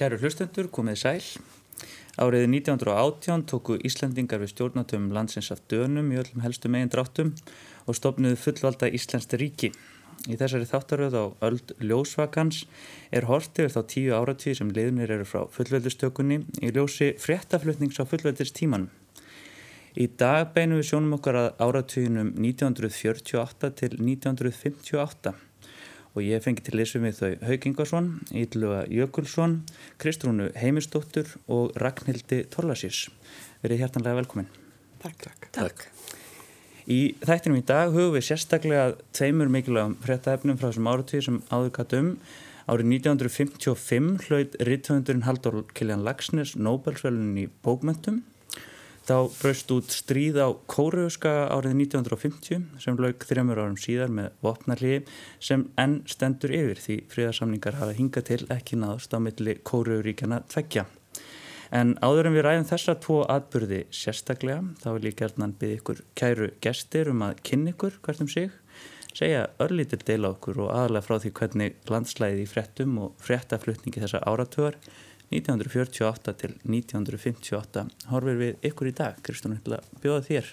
Kæru hlustendur, komið sæl. Árið 1918 tóku Íslandingar við stjórnatöfum landsins af dönum í öllum helstu megin dráttum og stopnuðu fullvalda Íslandst ríki. Í þessari þáttaröð á öld ljósvakans er hort yfir þá tíu áratíð sem liðnir eru frá fullveldistökunni í ljósi fréttaflutnings á fullveldistímanum. Í dag beinum við sjónum okkar að áratíðinum 1948 til 1958 og ég fengi til leysum við þau Haug Ingarsson, Ídluga Jökulsson, Kristrúnu Heimistóttur og Ragnhildi Torlasís. Verið hjertanlega velkomin. Takk. Takk. Takk. Í þættinum í dag hugum við sérstaklega tveimur mikilvægum fréttaefnum frá þessum áratíð sem áður kattum. Árið 1955 hlaut ritthöfundurinn Haldur Kiljan Lagsnes Nobelsvölun í bókmöntum Þá braust út stríð á Kóruuska árið 1950 sem lauk þrjumur árum síðar með vopnarliði sem enn stendur yfir því fríðarsamningar hafa hingað til ekki náðust á milli Kóruuríkjana tveggja. En áður en við ræðum þessa tvo atbyrði sérstaklega þá vil ég gerðnan byggja ykkur kæru gestir um að kynna ykkur hvert um sig, segja örlítil deila okkur og aðalega frá því hvernig landslæði í frettum og frettaflutningi þessa áratögar 1948 til 1958 horfir við ykkur í dag Kristún, bjóða þér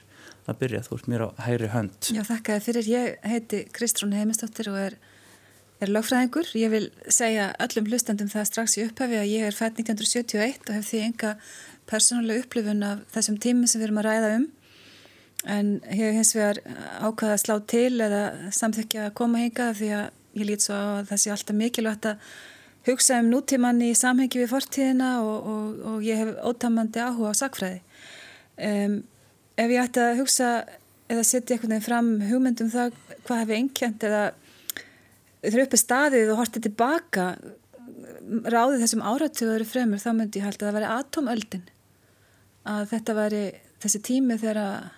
að byrja. Þú ert mér á hæri hönd. Já, þakka fyrir, ég heiti Kristrún Heimistóttir og er, er lögfræðingur. Ég vil segja öllum hlustendum það strax í upphafi að ég er fætt 1971 og hef því enga persónulega upplifun af þessum tími sem við erum að ræða um. En ég hef hins vegar ákvaða að slá til eða samþykja að koma hinga því að ég lít svo að það sé alltaf mikilvægt að hugsa um nútíman í samhengi við fortíðina og, og, og ég hef ótamandi áhuga á sakfræði. Um, ef ég ætti að hugsa eða setja einhvern veginn fram hugmyndum það hvað hefur einkjönd eða þurfa uppi staðið og hortið tilbaka ráðið þessum áratöður fremur þá myndi ég halda að það væri atomöldin að þetta væri þessi tími þegar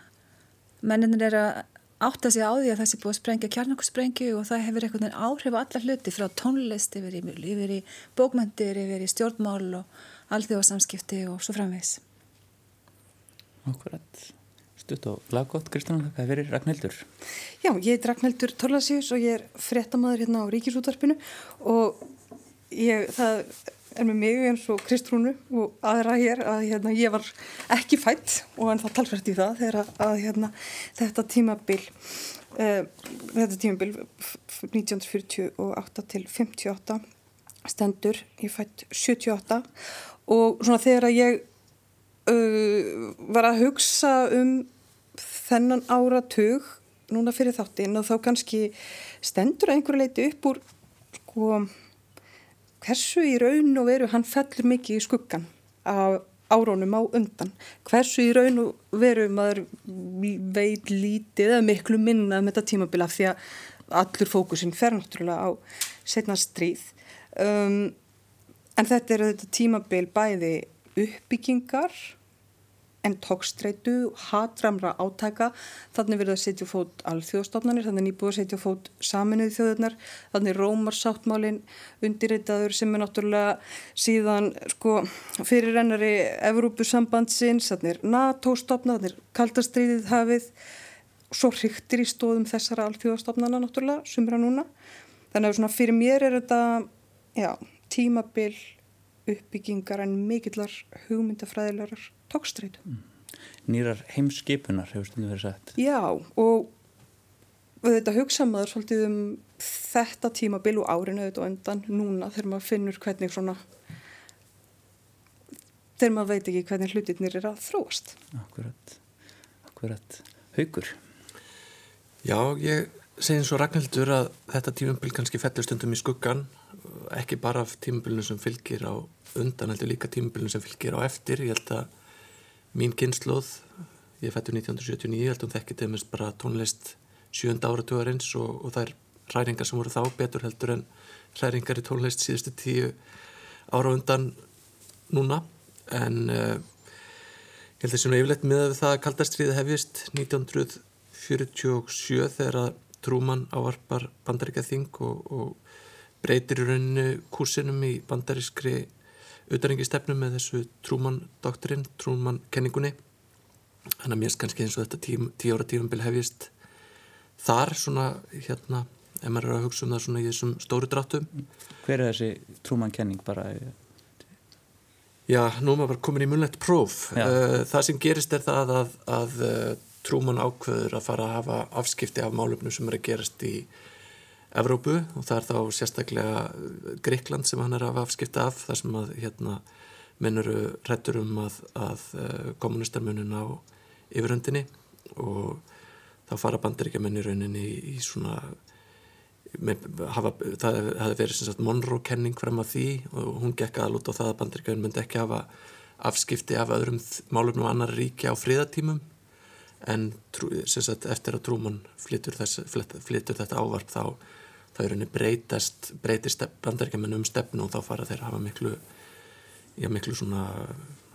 menninir er að átta sig á því að það sé búið að sprengja kjarnakusprengju og það hefur einhvern veginn áhrif á alla hluti frá tónlist yfir í, yfir í bókmyndir, yfir í stjórnmál og alþjóðarsamskipti og svo framvegs. Akkurat. Stutt og laggótt, Kristján, það er verið Ragnhildur. Já, ég heit Ragnhildur Torlasíus og ég er frettamæður hérna á Ríkisútvarpinu og ég, það er með mig eins og Kristrúnu og aðra hér að hérna, ég var ekki fætt og en það talfært í það þegar að hérna, þetta tímabil uh, þetta tímabil 1948 til 58 stendur, ég fætt 78 og svona þegar að ég uh, var að hugsa um þennan áratug núna fyrir þáttinn og þá kannski stendur að einhverju leiti upp úr sko hversu í raun og veru hann fellur mikið í skuggan af árónum á undan? Hversu í raun og veru maður veit lítið eða miklu minna um þetta tímabila því að allur fókusin fer náttúrulega á setna stríð. Um, en þetta er þetta tímabil bæði uppbyggingar en tókstreitu, hatramra átæka þannig verður að setja fót alþjóðstofnanir, þannig nýbúið að setja fót saminuð þjóðurnar, þannig rómarsáttmálin undirreitaður sem er náttúrulega síðan sko, fyrirrennari Evrópusambandsins, þannig er NATO-stofna, þannig er kaldastriðið hafið. Svo hryktir í stóðum þessara alþjóðstofnana náttúrulega, sumra núna. Þannig að fyrir mér er þetta já, tímabil uppbyggingar en mikillar hugmyndafræðilegar tókstreitu. Mm. Nýrar heimskipunar hefur stundu verið sagt. Já og þetta hugsaðmaður svolítið um þetta tímabil og árinu auðvitað og endan núna þegar maður finnur hvernig svona þegar maður veit ekki hvernig hlutirnir er að þróast. Akkurat, akkurat. Haugur? Já, ég segi eins og Ragnhildur að þetta tímabil kannski fellur stundum í skuggan ekki bara af tímabilinu sem fylgir á undan, heldur líka tímabilinu sem fylgir á eftir. Ég held að mín kynnslóð, ég fættu 1979, ég held að hún þekkið tegumist bara tónlist sjönda áratugarins og, og það er hræringar sem voru þá betur heldur en hræringar í tónlist síðustu tíu ára undan núna en uh, ég held að sem yfirleitt með það að kaldastriði hefist 1947 þegar að Trúmann ávarpar bandaríkja þing og, og breytir í rauninu kursinum í bandarískri auðarengi með þessu Trúmann-doktorinn, Trúmann-kenningunni. Þannig að mér er kannski eins og þetta tí, tí ára tífambil hefjist þar svona, hérna, ef maður er að hugsa um það svona í þessum stóru dráttum. Hver er þessi Trúmann-kenning bara? Já, nú er maður bara komin í munlegt próf. Já. Uh, það sem gerist er það að, að uh, Trúman ákveður að fara að hafa afskipti af málefnum sem er að gerast í Evrópu og það er þá sérstaklega Greikland sem hann er að hafa afskipti af þar sem að hérna menn eru rættur um að, að uh, kommunistarmunin á yfirhundinni og þá fara bandaríkjamenn í rauninni í, í svona með, hafa, það hefði verið sem sagt Monroe-kenning fram að því og hún gekk að lúta á það að bandaríkjamenn myndi ekki hafa afskipti af öðrum málefnum og annar ríki á fríðatímum en sagt, eftir að Trúman flytur, flytur þetta ávarp þá, þá er henni breytast breytist bandaríkjaman um stefnu og þá fara þeir að hafa miklu já, miklu svona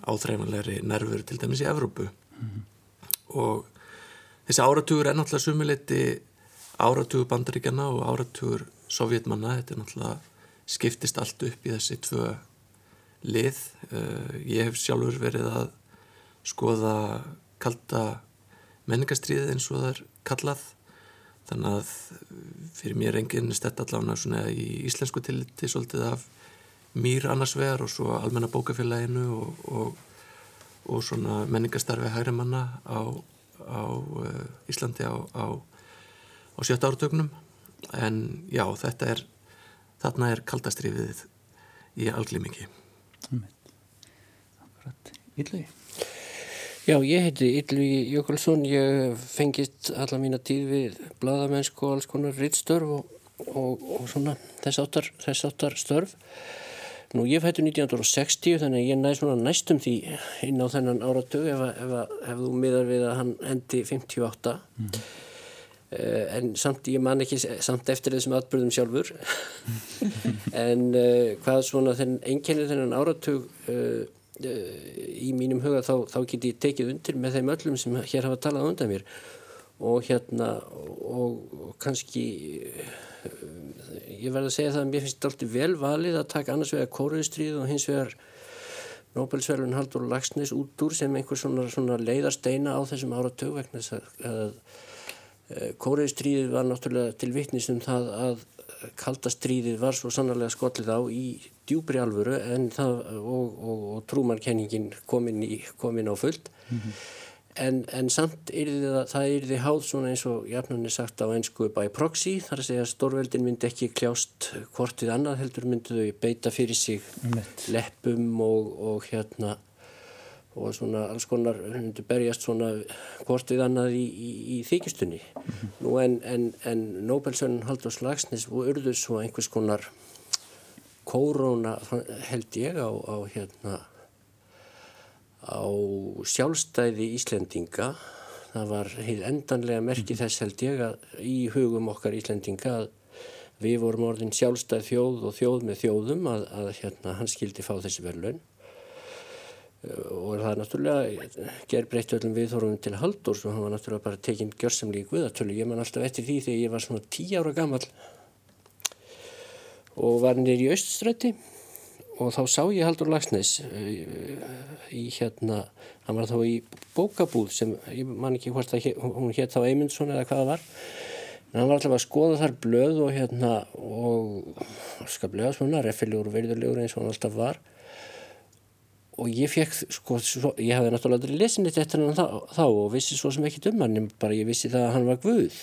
áþreifanlegri nervur til dæmis í Evrópu. Mm -hmm. og þessi áratugur er náttúrulega sumuleiti áratugur bandaríkjana og áratugur sovjetmanna, þetta er náttúrulega skiptist allt upp í þessi tvö lið. Uh, ég hef sjálfur verið að skoða kalda menningastriðið eins og það er kallað þannig að fyrir mér enginn stett allavega svona í íslensku tilliti svolítið af mýr annars vegar og svo almenna bókafélaginu og, og, og svona menningastarfi hægri manna á, á uh, Íslandi á, á, á sjötta ártögnum en já þetta er þarna er kaldastriðið í alglimingi Ítluði Já, ég heiti Ylvi Jökulsson, ég fengist alla mína tíð við bladamennsku og alls konar rittstörf og, og, og svona þess áttar, þess áttar störf. Nú, ég fættu 1960 þannig að ég næ svona næstum því inn á þennan áratug ef, ef, ef þú miðar við að hann endi 58. Mm uh, en samt, ég man ekki samt eftir þessum atbyrðum sjálfur. en uh, hvað svona þenn einkennir þennan áratug... Uh, í mínum huga þá, þá get ég tekið undir með þeim öllum sem hér hafa talað undan mér. Og hérna og, og kannski ég verði að segja það að mér finnst þetta alltaf vel valið að taka annars vegar kóruðstríð og hins vegar Nobelsverðun Haldur Lagsnes út úr sem einhver svona, svona leiðarsteina á þessum áratög vegna þess að, að kóruðstríðið var náttúrulega til vittnis um það að kaldastríðið var svo sannarlega skollið á í djúbri alvöru en það og, og, og trúmarkenningin komin, í, komin á fullt mm -hmm. en, en samt er það, það er því háð svona eins og jafnan er sagt á einsku by proxy þar að segja að stórveldin myndi ekki kljást hvort við annað heldur myndi þau beita fyrir sig Mitt. leppum og, og hérna og svona alls konar myndi berjast svona hvort við annað í, í, í þykistunni mm -hmm. nú en, en, en Nobelsson Haldur Slagsnes urður svo einhvers konar kóróna held ég á, á hérna á sjálfstæði Íslendinga það var heil endanlega merkið þess held ég að í hugum okkar Íslendinga að við vorum orðin sjálfstæð þjóð og þjóð með þjóðum að, að hérna hann skildi fá þessi verðlaun og það er náttúrulega ger breytt öllum viðhorfum til Halldórs og hann var náttúrulega bara tekinn gjörsamlega í guðatölu. Ég man alltaf eftir því þegar ég var svona tí ára gammal og var nýri í Öststræti og þá sá ég Haldur Lagsnes í hérna hann var þá í bókabúð sem ég man ekki hvort að hún hétt þá Eymundsson eða hvaða var. En hann var alltaf að skoða þar blöð og hérna og skaplega svona reffilegur og verðurlegur eins og hann alltaf var og ég fekk, sko, svo, ég hafði náttúrulega aldrei lesin þetta eftir hann þá, þá og vissi svo sem ekki um hann, bara ég vissi það að hann var Guð.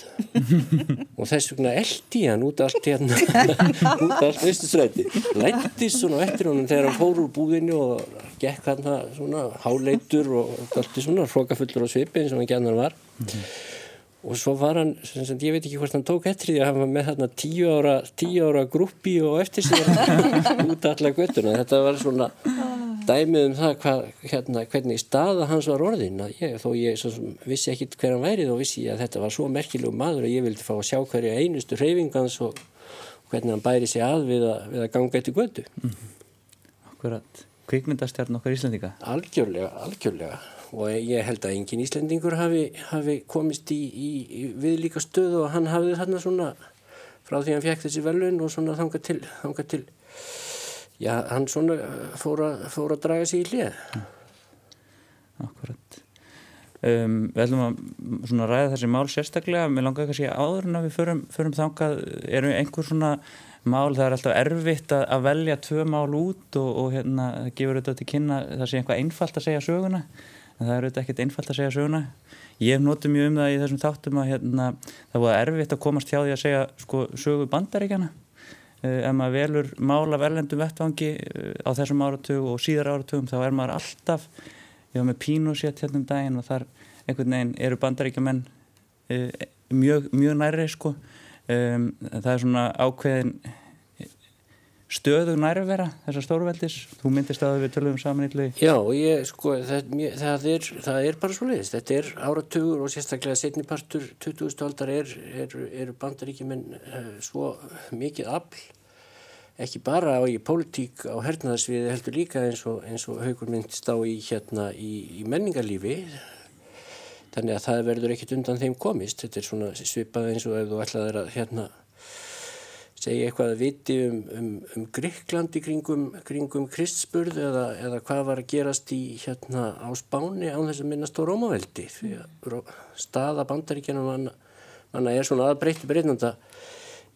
Og þess vegna eldi hann út allt hérna út allt veistustræti lættist svona eftir honum þegar hann fór úr búðinu og gekk hann svona háleitur og allt svona hrókafullur á svipi eins og hann gæðan var. Og svo var hann, sagt, ég veit ekki hvort hann tók eftir því að hann var með þarna tíu ára, tíu ára grúpi og eftir sig út allar göttuna, þetta var svona dæmið um það hva, hérna, hvernig staða hans var orðin ég, þó ég svo, vissi ekki hver hann værið og vissi að þetta var svo merkilegu maður að ég vildi fá að sjá hverja einustu hreyfingans og hvernig hann bæri sig að við að, við að ganga eftir götu. Mm -hmm. Akkurat, kvikmyndastjarn okkar Íslandinga Algjörlega, algjörlega. Og ég held að engin Íslandingur hafi, hafi komist í, í, í viðlíka stöð og hann hafið þarna svona frá því hann fekk þessi velun og svona þanga til, þanga til já, hann svona fór að, fór að draga sig í hlið. Akkurat. Um, við ætlum að ræða þessi mál sérstaklega, mér langar segja áður en að við förum, förum þangað, eru einhver svona mál, það er alltaf erfitt að, að velja tvö mál út og, og hérna, það gefur auðvitað til kynna það sé einhvað einfalt að segja söguna en það er auðvitað ekkert einfalt að segja söguna ég notið mjög um það í þessum þáttum að hérna, það var erfitt að komast hjá því að segja sko, sögu bandaríkjana ef maður velur mál af erlendum vettvangi uh, á þessum áratug og síðar áratugum þá er maður alltaf ég var með Pinochet hérna um daginn og þar einhvern veginn eru bandaríkjamenn uh, mjög, mjög næri sko. Um, það er svona ákveðin stöðu nærvera þessar stórveldis. Þú myndist að við tölum saman í hlug Já, ég, sko, það, það, er, það er bara svo leiðist, þetta er áratugur og sérstaklega setnipartur 20. aldar er, er, er bandaríkjumenn uh, svo mikið afl. Ekki bara á í pólitík á hernaðarsviði heldur líka eins og, eins og haugur myndist á í, hérna, í, í menningarlífi. Þannig að það verður ekkit undan þeim komist. Þetta er svona svipað eins og ef þú ætlaði að hérna segja eitthvað að viti um, um, um Gríkland í kringum, kringum Kristspurð eða, eða hvað var að gerast í hérna á Spáni án þess að minnast á Rómaveldi. Því að staða bandaríkjana manna, manna er svona aðbreytti breytnanda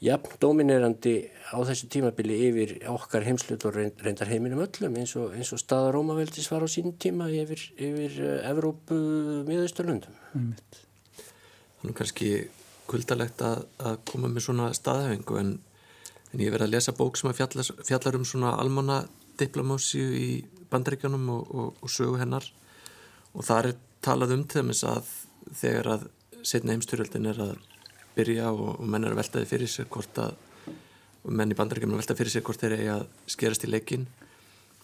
jafn dominerandi á þessu tímabili yfir okkar heimslut og reyndar heiminum öllum eins og, eins og staða Rómaveldis var á sín tíma yfir, yfir uh, Evrópu miðausturlundum. Þannig kannski kuldalegt að, að koma með svona staðhæfingu en, en ég verði að lesa bók sem fjallar, fjallar um svona almanna diplomásíu í bandaríkjanum og, og, og sögu hennar. Og það er talað um til þess að þegar að setna heimsturöldin er að byrja og, og menn er að veltaði fyrir sér hvort að menn í bandaríkjum er að veltaði fyrir sér hvort þeir eru að skerast í leikin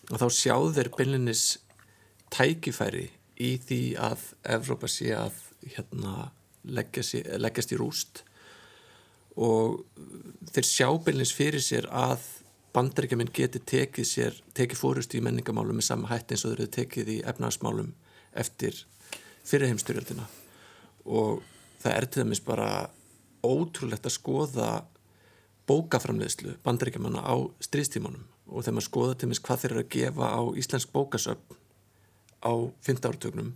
og þá sjá þeir byllinis tækifæri í því að Evrópa sé að hérna, leggjast, leggjast í rúst og þeir sjá byllinis fyrir sér að bandaríkjuminn geti tekið sér tekið fórust í menningamálum með sama hætt eins og þeir eru tekið í efnarsmálum eftir fyrirheimstyrjöldina og það er til dæmis bara ótrúlegt að skoða bókaframleðslu bandaríkjamanna á stríðstímanum og þegar maður skoða til mis hvað þeir eru að gefa á íslensk bókasöfn á 15 áratögnum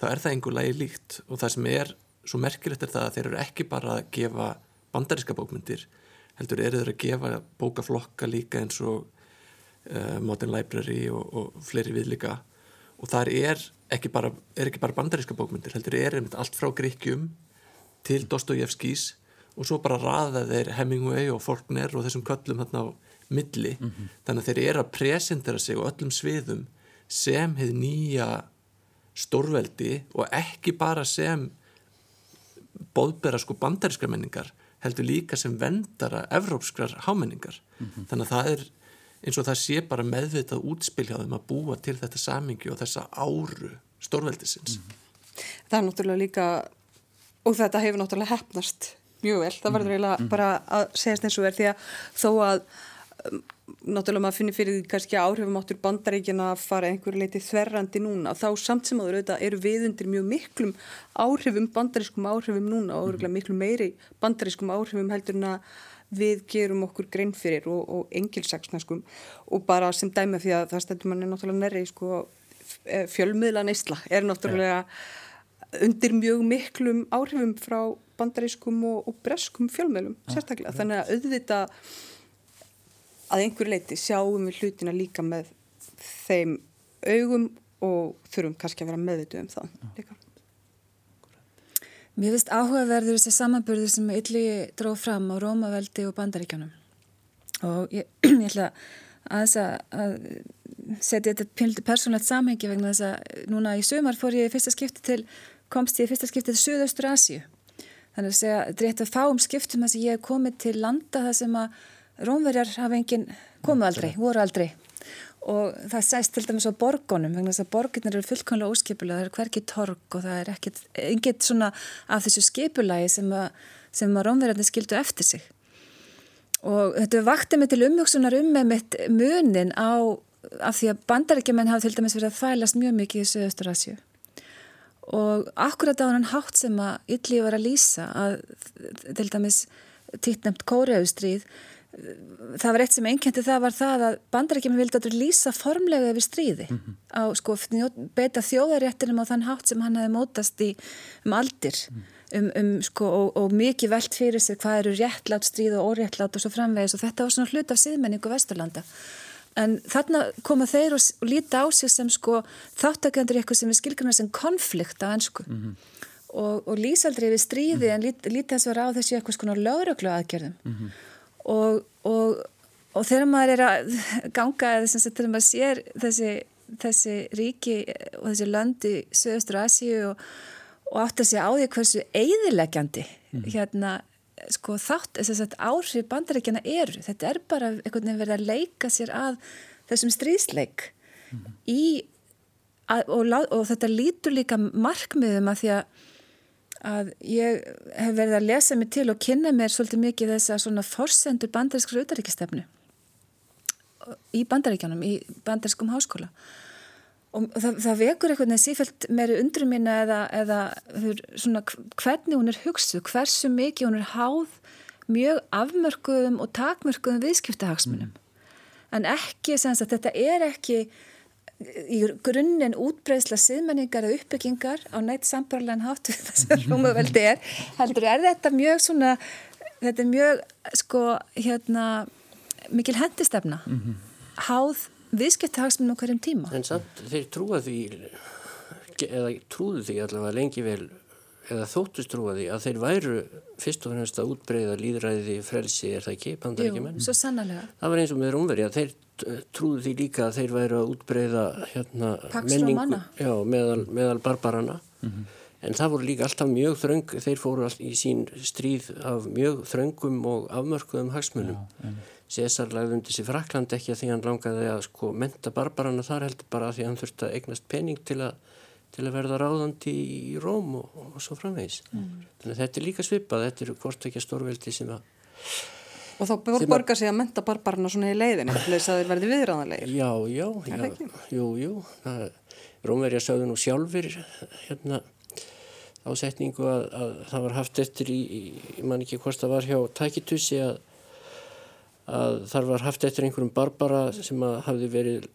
þá er það einhver lagi líkt. Og það sem er svo merkilegt er það að þeir eru ekki bara að gefa bandaríska bókmyndir heldur eru þeir að gefa bókaflokka líka eins og uh, Modern Library og, og fleiri við líka og það er ekki bara, er ekki bara bandaríska bókmyndir heldur eru allt frá Gríkjum til Dostojevskís og svo bara raða þeir Hemingway og Faulkner og þessum köllum þarna á milli mm -hmm. þannig að þeir eru að presentera sig og öllum sviðum sem hefur nýja stórveldi og ekki bara sem bóðbera sko bandarískra menningar heldur líka sem vendara evrópskrar hámenningar mm -hmm. þannig að það er eins og það sé bara meðvitað útspiljaðum að búa til þetta samingi og þessa áru stórveldisins mm -hmm. Það er náttúrulega líka og þetta hefur náttúrulega hefnast mjög vel, það verður eiginlega mm -hmm. bara að segjast eins og er því að þó að náttúrulega maður finnir fyrir því kannski áhrifum áttur bandaríkjana að fara einhverju leiti þverrandi núna. Þá samt sem áður auðvitað eru við undir mjög miklum áhrifum, bandarískum áhrifum núna og mm -hmm. miklu meiri bandarískum áhrifum heldur en að við gerum okkur grein fyrir og, og engilsaksnaskum og bara sem dæmi því að það stendur manni náttúrulega nærri sko, fjölmiðla neysla er náttúrulega undir mjög miklum áhrifum frá bandarískum og, og breskum fjölmjölum ah, sérstaklega, þannig að auðvita að einhver leiti sjáum við hlutina líka með þeim augum og þurfum kannski að vera meðvitu um það líka. Mér finnst áhugaverður þessi samanbörður sem Ylli dróð fram á Rómaveldi og bandaríkjanum og ég, ég ætla að þess að setja þetta pynliti persónlegt samhengi vegna þess að núna í sömar fór ég í fyrsta skipti til komst ég fyrsta skiptið til Suðaustur Asju. Þannig að segja, drétt að fáum skiptum þess að ég hef komið til landa þar sem að rómverjar hafa enginn komið aldrei, voru aldrei. Og það sæst til dæmis á borgunum, vegna þess að borginir eru fullkonlega óskipulega, það er hverkið torg og það er ekkit, ekkit svona af þessu skipulagi sem að, sem að rómverjarnir skildu eftir sig. Og þetta vakti mig til umhjóksunar um með mitt munin á, af því að bandarækjumenn hafa til dæmis verið að fælast mjög mikið í Suðaustur Asju og akkurat á hann hátt sem að Ylli var að lýsa að til dæmis tittnemt kóriauðstríð það var eitt sem einnkjönti það var það að bandarækjum vildi að lýsa formlega yfir stríði mm -hmm. á sko beita þjóðaréttinum á þann hátt sem hann hefði mótast í um aldir mm. um, um sko og, og mikið velt fyrir sig hvað eru réttlátt stríð og óréttlátt og svo framvegis og þetta var svona hlut af síðmenningu Vesturlanda en þarna koma þeir og, og líta á sig sem sko þáttakendur eitthvað sem er skilgjörna sem konflikt á ennsku mm -hmm. og, og lýsaldri við stríði -hmm. en lít, líta þess að vera á þessu eitthvað -hmm. og, og þegar maður er að ganga eða sem sagt þegar maður sér þessi þessi ríki og þessi löndi Suðustur Asíu og, og átt að segja á því hversu eigðilegjandi mm. hérna sko þátt þess að áhrif bandaríkjana eru þetta er bara einhvern veginn verið að leika sér að þessum strísleik mm. í að, og, og þetta lítur líka markmiðum að því að að ég hef verið að lesa mig til og kynna mér svolítið mikið þess að svona forsendur bandarískru utaríkistefnu í bandaríkjanum, í bandarískum háskóla. Og það, það vekur eitthvað neð sífælt meiri undrum mína eða, eða svona, hvernig hún er hugsuð, hversu mikið hún er háð mjög afmörkuðum og takmörkuðum viðskiptahagsmunum. Mm. en ekki, þetta er ekki í grunninn útbreysla siðmenningar eða uppbyggingar á neitt sambarlegan hátu þessar rúmuveldi er heldur er þetta mjög svona þetta er mjög sko hérna mikil hendistefna mm -hmm. háð viðskiptahagsmunum hverjum tíma. En samt þeir trúa því eða trúðu því allavega lengi vel eða þóttust trúa því að þeir væru fyrst og fyrst að útbreyða líðræði frelsi er það ekki, bandar ekki menn? Svo sannlega. Það var eins og með Rómveri að þeir trúðu því líka að þeir væru að útbreyða hérna, menningu já, meðal, meðal barbarana mm -hmm. en það voru líka alltaf mjög þröng þeir fóru all í sín stríð af mjög þröngum og afmörkuðum hagsmunum já, César lagði undir sér Frakland ekki að því hann langaði að sko menta barbarana þar heldur bara að því hann þurfti að eignast pening til að, til að verða ráðandi í Róm og, og svo framvegs. Mm. Þannig að þetta er líka svipað, þetta er hvort ekki að stórveldi sem að Og þá borgar sig að menta barbarna svona í leiðinu þess að þeir verði viðráðanlegir. Já, já, já, jú, jú. Rómverja sagði nú sjálfur hérna ásetningu að, að það var haft eftir í, ég man ekki hvort það var hjá Takitussi að að þar var haft eftir einhverjum barbara sem að hafði verið,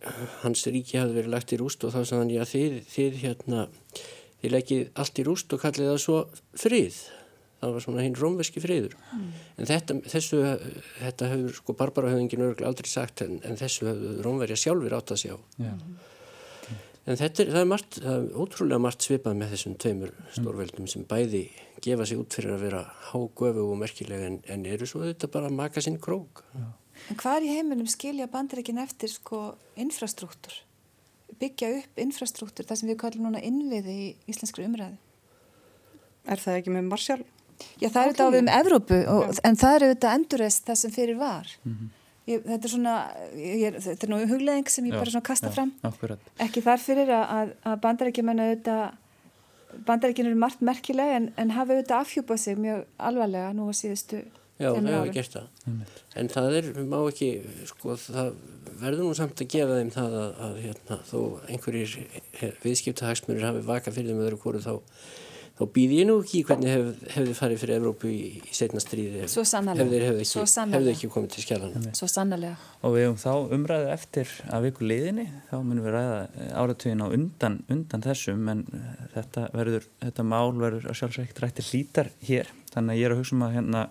hans ríki hafði verið lagt í rúst og þá sagði hann, já þið, þið hérna, þið leggið allt í rúst og kallið það svo frið það var svona hinn rómveski friður mm. en þetta, þessu þetta hefur sko barbarahöfingin örgulega aldrei sagt en, en þessu hefur rómverja sjálfur átt að sjá yeah. En þetta er, það er margt, það er ótrúlega margt svipað með þessum tveimur stórveldum sem bæði gefa sig út fyrir að vera hágöfu og merkilega en, en eru svo þetta bara að maka sinn krók. Já. En hvað í heiminum skilja bandaríkin eftir sko infrastruktúr? Byggja upp infrastruktúr, það sem við kallum núna innviði í íslenskru umræðu? Er það ekki með Marsjál? Já, það er þetta á við um Evrópu, og, en það eru þetta endurist það sem fyrir var. Mm -hmm. Ég, þetta er svona, ég, þetta er nú hugleðing sem ég já, bara svona kasta já, fram akkurat. ekki þar fyrir að, að bandarækjumennu bandarækjun eru margt merkileg en, en hafa auðvitað afhjúpað sig mjög alvarlega nú á síðustu Já, það hefur gert það en það er, má ekki sko, það verður nú samt að gefa þeim það að, að hérna, þó einhverjir viðskiptahagsmurur hafi vaka fyrir þeim öðru kóru þá þá býð ég nú ekki hvernig hef, hefði farið fyrir Evrópu í, í setna stríði Svo sannarlega. hefði, hefði, ekki, hefði ekki komið til skjælan Svo sannarlega. Og við hefum þá umræðið eftir að viku liðinni. Þá munum við ræða áratugin á undan, undan þessum en eh, þetta verður, þetta mál verður að sjálfsveit rættir hlítar hér. Þannig að ég er að hugsa um að hérna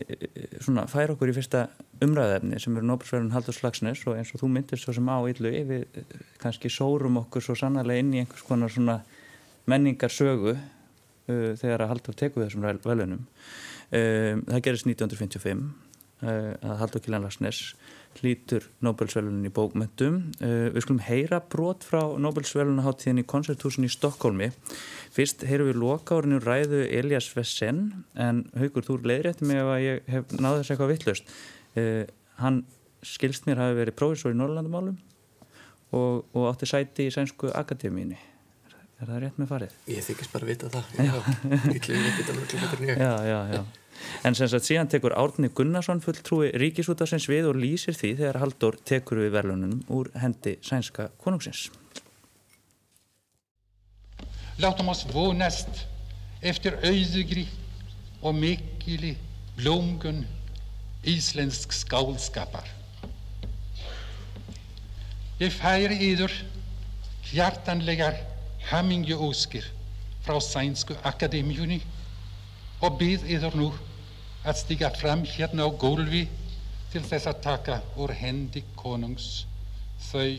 eh, svona færa okkur í fyrsta umræðefni sem eru Nóbersverðun Haldur Slagsnes og eins og þú myndist svo sem á illu við eh, kannski sórum okkur svo sannarlega inn í einhvers konar svona menningarsögu uh, þegar að Haldur teku þessum velunum. Um, það gerist 1955 uh, að Haldur Kjellan Larsnes hlýtur Nobelsvelunin í bókmyndum. Uh, við skulum heyra brot frá Nobelsvelunaháttíðin í koncerthúsin í Stokkólmi. Fyrst heyrum við loka árinu ræðu Elias Vessen en Haugur, þú leiðrétti mig ef ég hef náðu þess eitthvað vittlust. Uh, hann skilst mér hafi verið prófessor í Norrlandumálum og, og átti sæti í Sænsku Akademíni Er það rétt með farið? Ég þykist bara að vita það. Já, já, já, já. En sem sagt síðan tekur Árni Gunnarsson fulltrúi ríkisútasins við og lýsir því þegar Haldur tekur við verðlunum úr hendi sænska konungsins. Látum oss vonast eftir auðugri og mikili blóngun íslensk skálskapar. Ég færi yður hjartanlegar hamingjuóskir frá Sænsku Akademíunni og býð yður nú að stiga fram hérna á gólfi til þess að taka úr hendi konungs þau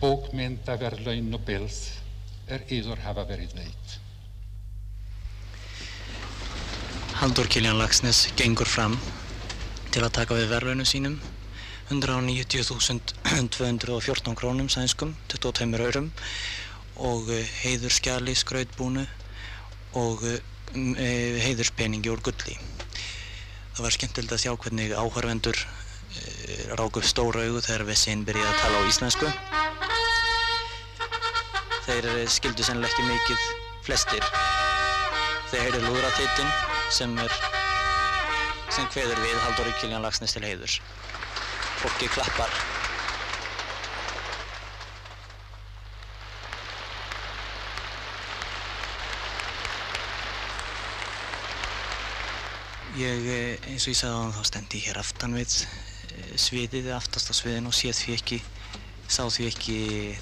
bókmyndaverlaun Nobels er yður hafa verið veit. Haldur Kiljan Lagsnes gengur fram til að taka við verðlaunum sínum 190.214 krónum sænskum, 22 eurum og eh, heiður skjali skrautbúnu og eh, heiðurspeningi úr gulli. Það var skemmtilegt að sjá hvernig áhörvendur eh, rák upp stóra augu þegar Vessin byrjaði að tala á íslensku. Þeir skildu sennilega ekki mikið flestir. Þeir heyrðu lúðratittin sem er sem hveður við Halldóri Kiljan Lagsnes til heiðurs. Fólki klappar. Ég, eh, eins og ég sagði á hann, þá stendi ég hér aftan við eh, sviðið, aftast á sviðinu og séð því ekki, sá því ekki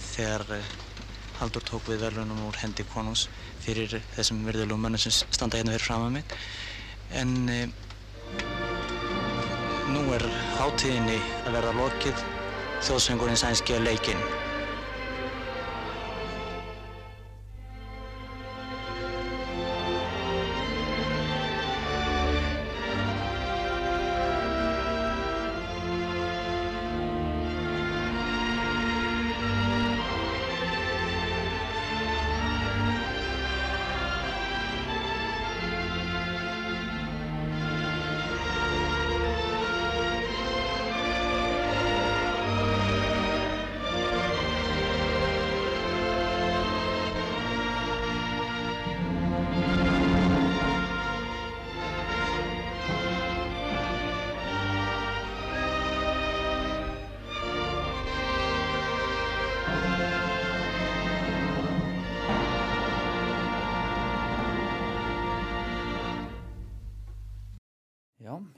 þegar eh, Haldur tók við verðlunum úr hendi konús fyrir þessum virðulegu mönnum sem standa hérna fyrir fram að mig. En e, nú er hátíðinni að verða lokið, þjóðsvengurinn sænski að leikinn.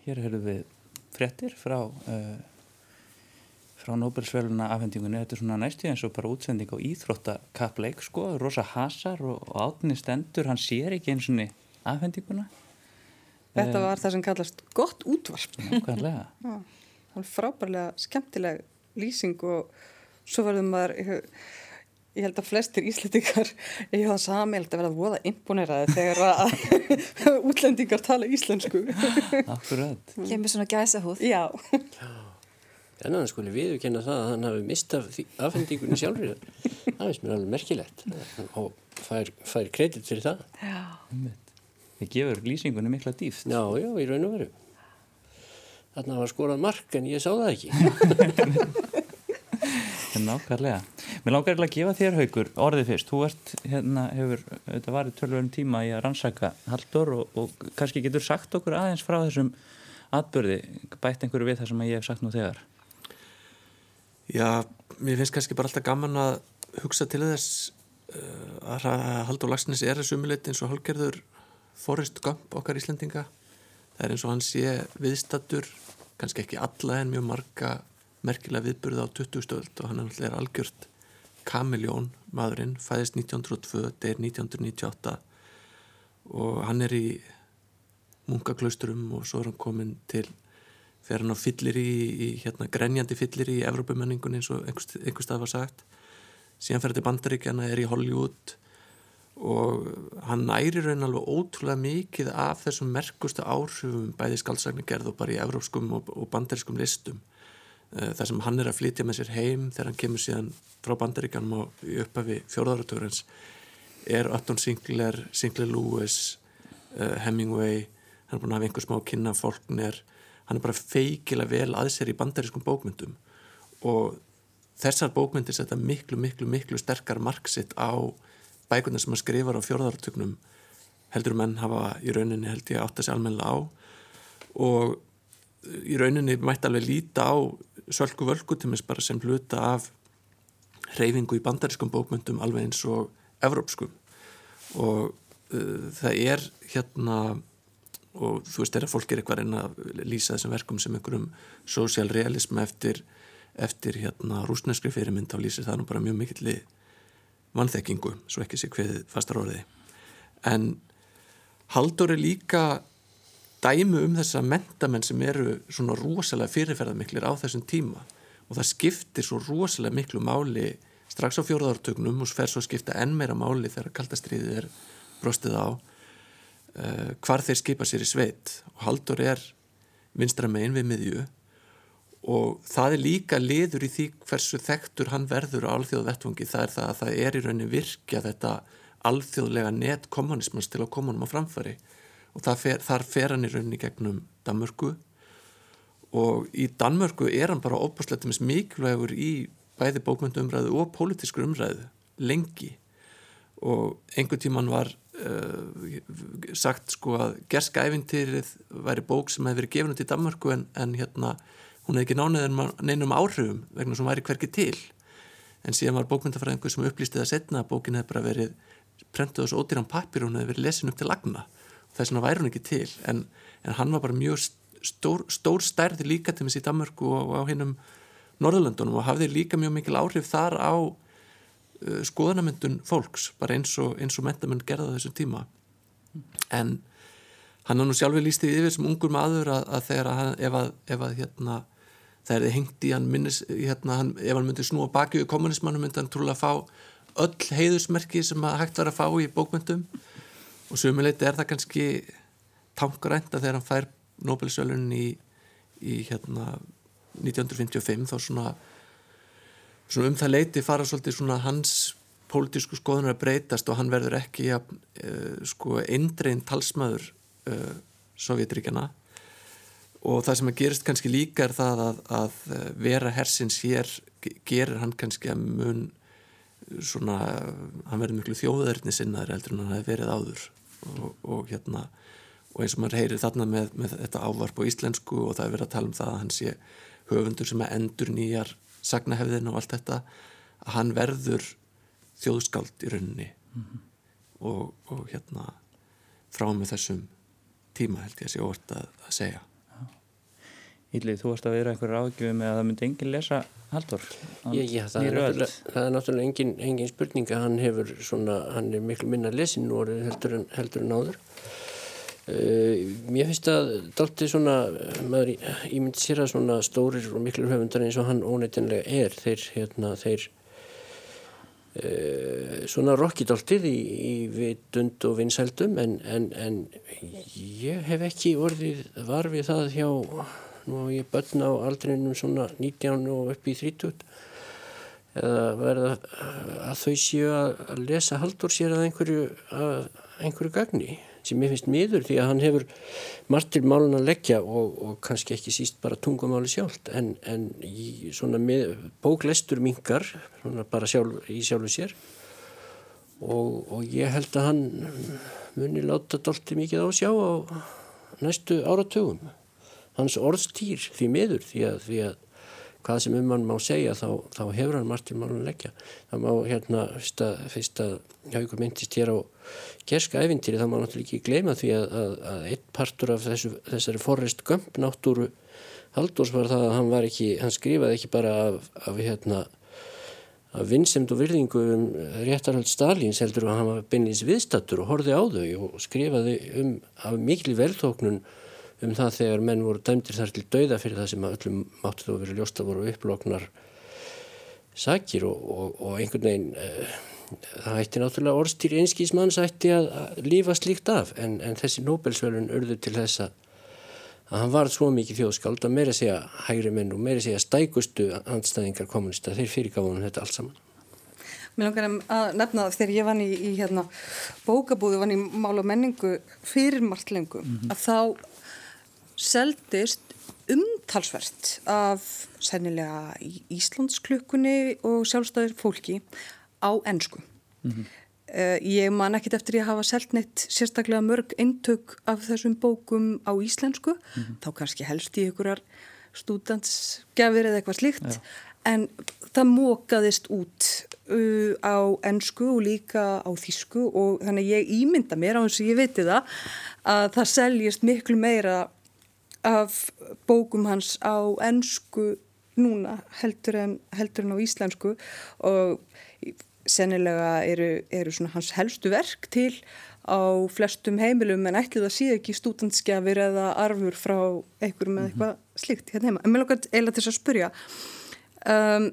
Hér höfum við frettir frá, uh, frá Nobelsvöluna afhendingunni. Þetta er svona næstu eins og bara útsending á íþróttakappleik, sko, rosa hasar og, og átni stendur, hann sér ekki eins og afhendinguna. Þetta var það sem kallast gott útvarp. Nákvæmlega. Já, hann frábærlega skemmtileg lýsing og svo verður maður, ég, ég held að flestir íslendingar, ég hef það sami, ég held að verða voða imponeraði þegar að útlendingar tala íslensku. Akkurat. Kemur svona gæsa húð. Já. En hann skuli viðurkenna það að hann hafi mistað afhendingunni sjálfur. Það finnst mér alveg merkilegt og fær, fær kredit fyrir það. Já. Það gefur lýsingunni mikla dýft. Já, já, í raun og veru. Þarna var skorað mark en ég sá það ekki. Nákvæmlega. Mér langar að gefa þér haugur orðið fyrst. Þú ert, hérna, hefur, þetta var í tölvörum tíma í að rannsaka Haldur og, og kannski getur sagt okkur aðeins frá þessum atbyrði, bætt einhverju við það sem ég hef sagt nú þegar. Já, mér finnst kannski bara alltaf gaman að hugsa til þess uh, að Haldur Lagsnes er að sumuleitt eins og hálgerður Forrest Gump okkar Íslendinga. Það er eins og hann sé viðstattur, kannski ekki alla en mjög marga merkilega viðburða á 20 stöld og hann er alltaf algjört kamiljón maðurinn, fæðist 1902, deyr 1998 og hann er í munkaklausturum og svo er hann komin til fer hann á fyllir í, í hérna, grenjandi fyllir í Evrópumenningun eins og einhver, stað var sagt. Síðan fer til Bandaríkjana, er í Hollywood og hann næri raun alveg ótrúlega mikið af þessum merkustu áhrifum bæði skaldsagnigerð og bara í evrópskum og, og bandarískum listum þar sem hann er að flytja með sér heim þegar hann kemur síðan frá bandaríkanum og upphafi fjórðáratúrens er Upton Sinclair, Sinclair Lewis uh, Hemingway hann er búin að hafa einhver smá kynna fólknir hann er bara feikilega vel að sér í bandarískum bókmyndum og þessar bókmyndir setja miklu, miklu, miklu sterkar marksitt á bækuna sem hann skrifar á fjórðáratögnum heldur menn hafa í rauninni held ég átt að sé almenna á. Og í rauninni mætti alveg líta á sölku völku til mér bara sem hluta af reyfingu í bandarískum bókmyndum alveg eins og evrópskum. Og uh, það er hérna og þú veist þegar fólk er eitthvað reyna að lýsa þessum verkum sem einhverjum sósjálrealism eftir, eftir hérna rúsneskri fyrirmynd þá lýsir það nú bara mjög mikilli vannþekkingu svo ekki sé hvað fastar orði. En Haldur er líka dæmu um þessa mentamenn sem eru svona rosalega fyrirferðarmiklir á þessum tíma. Og það skiptir svo rosalega miklu máli strax á fjóruðartögnum og fer svo að skipta enn meira máli þegar kaldastriðið er brostið á uh, hvar þeir skipa sér í sveit. Og Haldur er vinstra megin við miðju. Og það er líka liður í því hversu þektur hann verður á alþjóðu vettvangi það er það að það er í raunin virkja þetta alþjóðlega net kommunismans til að koma hann á framfari og fer, þar fer hann í raunin í gegnum Danmörku. Og í Danmörku er hann bara óbúrslega mikilvægur í bæði bókmyndu og pólitískur umræðu lengi. Og einhver tíman var uh, sagt sko að gerska æfintýrið væri bók sem hefði verið gefin út í Danmörku en, en hérna hún hefði ekki nániðið neinum áhrifum vegna sem væri hverki til. En síðan var bókmyndafræðingu sem upplýsti það setna að bókin hefði bara verið prentuð ás ódýran pappir og hún hefði verið lesin upp til lagna þess vegna væri hún ekki til. En, en hann var bara mjög stór, stór stærði líka til þessi í Danmarku og á hinnum Norðurlandunum og hafði líka mjög mikil áhrif þar á uh, skoðanamyndun fólks bara eins og, og mentamenn gerða þessu tíma. En hann har nú sjálfur lístið yfir sem ungur maður að, að þegar að ef að, ef að hérna er þið hengt í hann minnis hérna, hann, ef hann myndi snúa baki við kommunismannu myndi hann trúlega fá öll heiðusmerki sem að hægt var að fá í bókmyndum og sömuleiti er það kannski tankarænta þegar hann fær Nobel-sölun í, í hérna 1955 þá svona, svona um það leiti fara svolítið svona hans pólitísku skoðunar að breytast og hann verður ekki ja, uh, sko eindrein talsmaður uh, Sovjetríkjana og það sem að gerist kannski líka er það að, að eh, vera hersins hér gerir hann kannski að mun svona, hann verður miklu þjóðverðni sinnaður eldur en hann hefði verið áður og, og hérna og eins og maður heyrir þarna með, með þetta ávarp á íslensku og það er verið að tala um það að hann sé höfundur sem að endur nýjar sagnahefðin og allt þetta að hann verður þjóðskald í rauninni mm -hmm. og, og hérna frá með þessum tíma held ég að sé orð að, að segja Ílið, þú varst að vera einhverju ágjöfum með að það myndi enginn lesa Haldur Já, já það, er náttúrulega, engin, engin spurninga hann hefur svona, hann er miklu minna lesin nú heldur en, heldur en áður. Uh, Mér finnst að dalti svona, maður ímynd sér að svona stórir og miklu höfundar eins og hann óneitinlega er þeir, hérna, þeir uh, svona rokkidáltið í, í vitund og vinsældum en, en, en ég hef ekki orðið varfið það hjá nú á ég börn á aldrinum svona 19 og upp í 30 eða verða að þau séu að lesa haldur sér að einhverju, að einhverju gagni sem ég finnst miður því að hann hefur margt til málun að leggja og, og kannski ekki síst bara tungumáli sjálf en, en í svona með, bóklestur mingar bara sjálf, í sjálfu sér. Og, og ég held að hann muni láta dolti mikið á sjá á næstu áratögum hans orðstýr því miður því að, því að hvað sem um hann má segja þá, þá hefur hann margt til málun leggja. Það má hérna fyrst að, fyrst að haugur myndist hér á gerska æfintýri það má náttúrulega ekki gleyma því að, að, að einn partur af þessu, þessari forrest gömp náttúru Haldurs var það að hann var ekki hann skrifaði ekki bara af, af hérna að vinnsemd og virðingu um réttarhald Stalins heldur að hann var beinleins viðstattur og horfið á þau og skrifaði um af miklu velþóknun um það þegar menn voru dæmdir þar til dauða fyrir það sem öllum máttu þó verið ljósta voru upploknar sakir og, og, og einhvern veginn uh, það hætti náttúrulega orðstýr einskísmanns hætti að, að lífa slíkt af en, en þessi Nobelsvölun urður til þess að að hann var svo mikið þjóðskáld að meira segja hægri menn og meira segja stækustu andstæðingar kommunista, þeir fyrirgáðunum þetta allt saman. Mér langar að nefna það þegar ég vann í, í hérna, bókabúðu, vann í mál og menningu fyrir margt lengum, mm -hmm. að þá seldist umtalsvert af sennilega Íslandsklukkunni og sjálfstæður fólki á ennsku. Mm -hmm. uh, ég man ekkit eftir ég hafa selgt neitt sérstaklega mörg eintök af þessum bókum á íslensku, mm -hmm. þá kannski helst í einhverjar stúdansgefir eða eitthvað slikt, Já. en það mókaðist út uh, á ennsku og líka á þísku og þannig ég ímynda mér á þess að ég viti það að það seljist miklu meira af bókum hans á ennsku núna heldur en, heldur en á íslensku og sennilega eru, eru hans helstu verk til á flestum heimilum en ætlið að sé ekki stúdentskjafir eða arfur frá einhverjum eða eitthvað slíkt hérna heima. En mér lókar eiginlega til að spurja, um,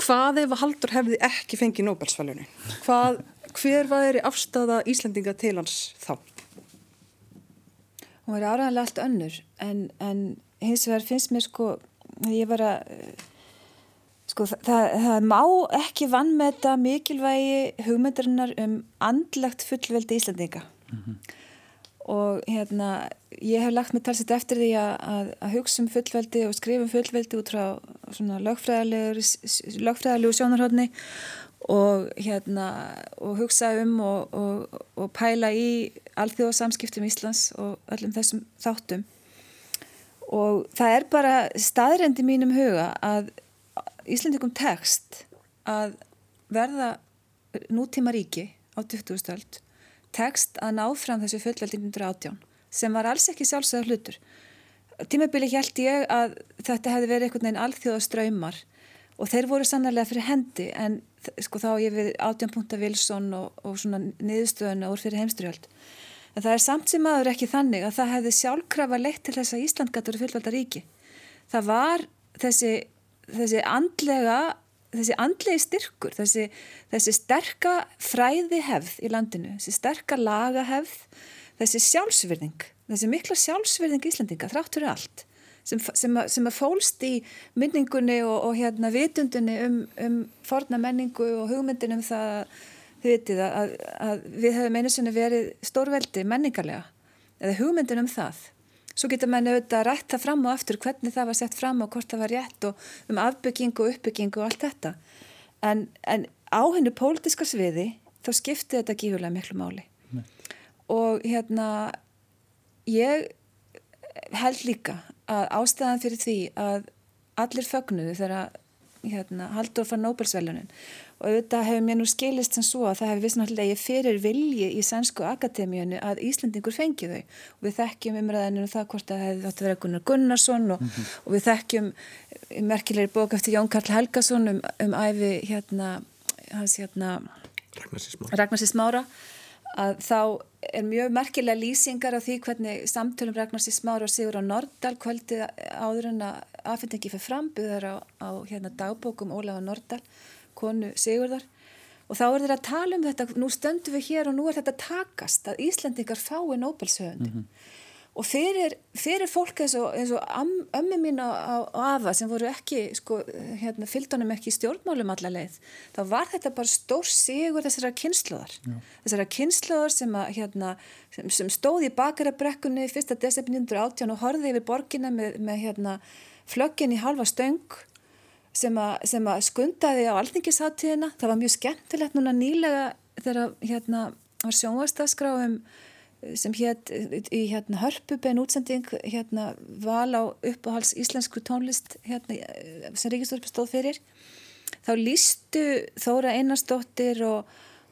hvað ef að Haldur hefði ekki fengið Nobelsfælunni? Hver var þeirri afstafa Íslandinga til hans þá? Hún var áræðanlega allt önnur en, en hins vegar finnst mér sko, ég var að Sko það, það má ekki vann með þetta mikilvægi hugmyndarinnar um andlagt fullveldi Íslandinga mm -hmm. og hérna ég hef lagt mig talsett eftir því að, að, að hugsa um fullveldi og skrifa um fullveldi út frá svona lögfræðilegu sjónarhóðni og hérna og hugsa um og, og, og pæla í alþjóðsamskiptum Íslands og öllum þessum þáttum og það er bara staðrendi mínum huga að Íslandikum tekst að verða nútíma ríki á 20. stöld tekst að ná fram þessu fullveldi 1918 sem var alls ekki sjálfsögða hlutur. Tímabili held ég að þetta hefði verið einhvern veginn alþjóða ströymar og þeir voru sannarlega fyrir hendi en sko þá ég við 18. punta Wilson og, og svona niðurstöðuna úr fyrir heimstyrjöld. En það er samt sem aður ekki þannig að það hefði sjálfkrafa leitt til þess að Ísland gæti verið fullvelda ríki. Það var þessi þessi andlega þessi andlegi styrkur þessi, þessi sterka fræði hefð í landinu, þessi sterka laga hefð þessi sjálfsverðing þessi mikla sjálfsverðing Íslandinga þráttur er allt sem, sem, að, sem að fólst í mynningunni og, og hérna vitundinni um, um forna menningu og hugmyndin um það vitið, að, að við hefum einu sinni verið stórveldi menningarlega eða hugmyndin um það Svo getur mann auðvitað rætt það fram og aftur hvernig það var sett fram og hvort það var rétt og um afbyggingu og uppbyggingu og allt þetta. En, en á hennu pólitiska sviði þá skipti þetta gífurlega miklu máli. Nei. Og hérna ég held líka að ástæðan fyrir því að allir fögnuðu þegar hérna, Haldur far Nobelsvelunin og auðvitað hefur mér nú skilist sem svo að það hefur vissnáttúrulega fyrir vilji í Sænsku Akademíunu að Íslandingur fengi þau. Og við þekkjum umræðinu um það hvort það hefði þátt að vera Gunnar Gunnarsson og, mm -hmm. og við þekkjum merkilegri bók eftir Jón Karl Helgason um, um æfi hérna hans hérna Ragnarsi Smára að þá er mjög merkilega lýsingar af því hvernig samtölum Ragnarsi Smára og Sigur á Nordal kvöldi áður en að aðfendingi fyrir frambyðar á, á hérna dagbókum Ólafa Nordal konu Sigurðar og þá er þeir að tala um þetta, nú stöndum við hér og nú er þetta takast að Íslandingar fái Nobelsöfund mm -hmm. Og fyrir, fyrir fólk eins og, eins og am, ömmi mín á AFA sem voru ekki, sko, hérna, fylgdunum ekki í stjórnmálum allar leið, þá var þetta bara stór sigur þessara kynnslóðar þessara kynnslóðar sem, að, hérna, sem, sem stóði í bakarabrekkunni 1. desember 1918 og horfið yfir borginna með, með hérna, flöggin í halva stöng sem að, sem að skundaði á alþingisháttíðina. Það var mjög skemmtilegt núna nýlega þegar hérna var sjónvastaskráum sem hétt í hérna hörpubein útsending hérna val á uppáhals íslensku tónlist hérna sem Ríkisdórfi stóð fyrir. Þá lístu Þóra Einarsdóttir og,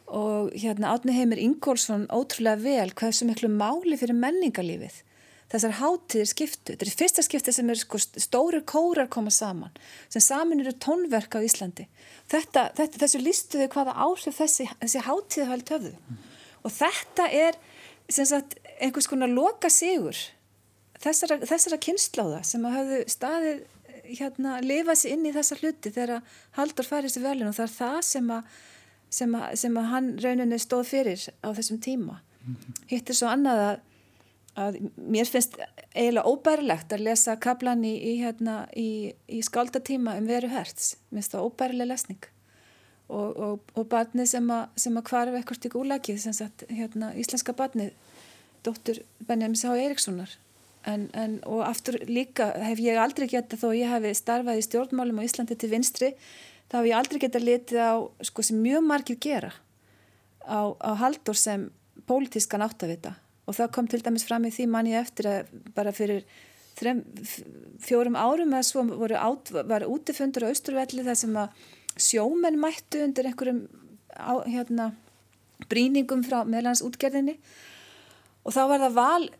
og hérna Átni Heimir Ingólfsson ótrúlega vel hvað sem miklu máli fyrir menningarlífið þessar hátíðir skiptu. Þetta er fyrsta skipti sem er sko stóri kórar koma saman sem saman eru tónverk á Íslandi. Þetta, þetta, þessu listuðu hvaða áhrif þessi, þessi hátíði hafði töfðu og þetta er sagt, einhvers konar loka sigur þessara, þessara kynnslóða sem hafðu staðið hérna, lifað sér inn í þessa hluti þegar Haldur farið sér velin og það er það sem að, sem að, sem að hann rauninni stóð fyrir á þessum tíma. Mm. Hitt er svo annað að að mér finnst eiginlega óbærilegt að lesa kablan í, í, hérna, í, í skáldatíma um veru herts, mér finnst það óbærileg lesning og, og, og barni sem að, sem að kvarf ekkert í gúlagið sem sagt hérna, íslenska barni dóttur Benjamin Sá Erikssonar en, en, og aftur líka hef ég aldrei geta þó ég hefi starfað í stjórnmálum á Íslandi til vinstri þá hef ég aldrei geta litið á sko sem mjög margir gera á, á haldur sem pólitískan áttavita. Og það kom til dæmis fram í því manni eftir að bara fyrir þrem, fjórum árum eða svo voru át, var útifundur á Östurvelli þar sem að sjómenn mættu undir einhverjum á, hérna, bríningum frá meðlans útgerðinni. Og þá var það val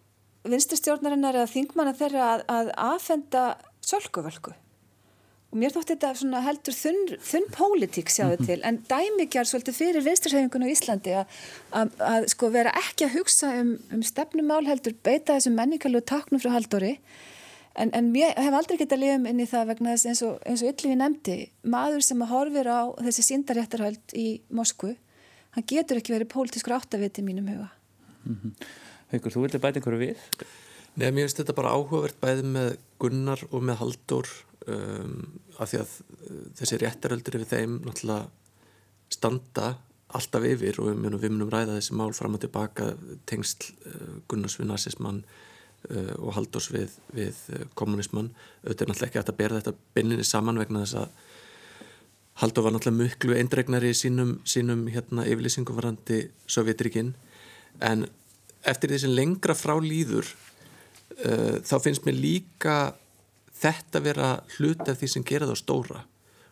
vinsturstjórnarinnar eða þingmanna þeirra að, að aðfenda sölkuvölku. Og mér þótti þetta svona heldur þunn, þunn pólitík sjáðu mhm. til en dæmikjar svolítið fyrir vinsturhauðingun á Íslandi að sko vera ekki að hugsa um, um stefnumál heldur beita þessum menningarlegu taknum frá haldóri en, en ég hef aldrei getað liðum inn í það vegna þess eins og, eins og yllir við nefndi maður sem að horfir á þessi síndaréttarhald í Moskvu hann getur ekki verið pólitískur áttaviti mínum huga mm -hmm. Haukur, þú vildi bæta einhverju við? Nei, mér finnst þetta bara áhugavert bæði með Gunnar og með Haldur um, af því að uh, þessi réttaröldur yfir þeim náttúrulega standa alltaf yfir og við munum, við munum ræða þessi mál fram og tilbaka tengsl uh, Gunnars við nazismann uh, og Haldurs við, við uh, kommunismann auðvitað er náttúrulega ekki að bera þetta bynninni saman vegna þess að Haldur var náttúrulega mjög eindregnari í sínum, sínum hérna, yfirlýsingum varandi Sovjetrikinn en eftir því sem lengra frá líður uh, þá finnst mér líka þetta vera hluti af því sem gera það stóra.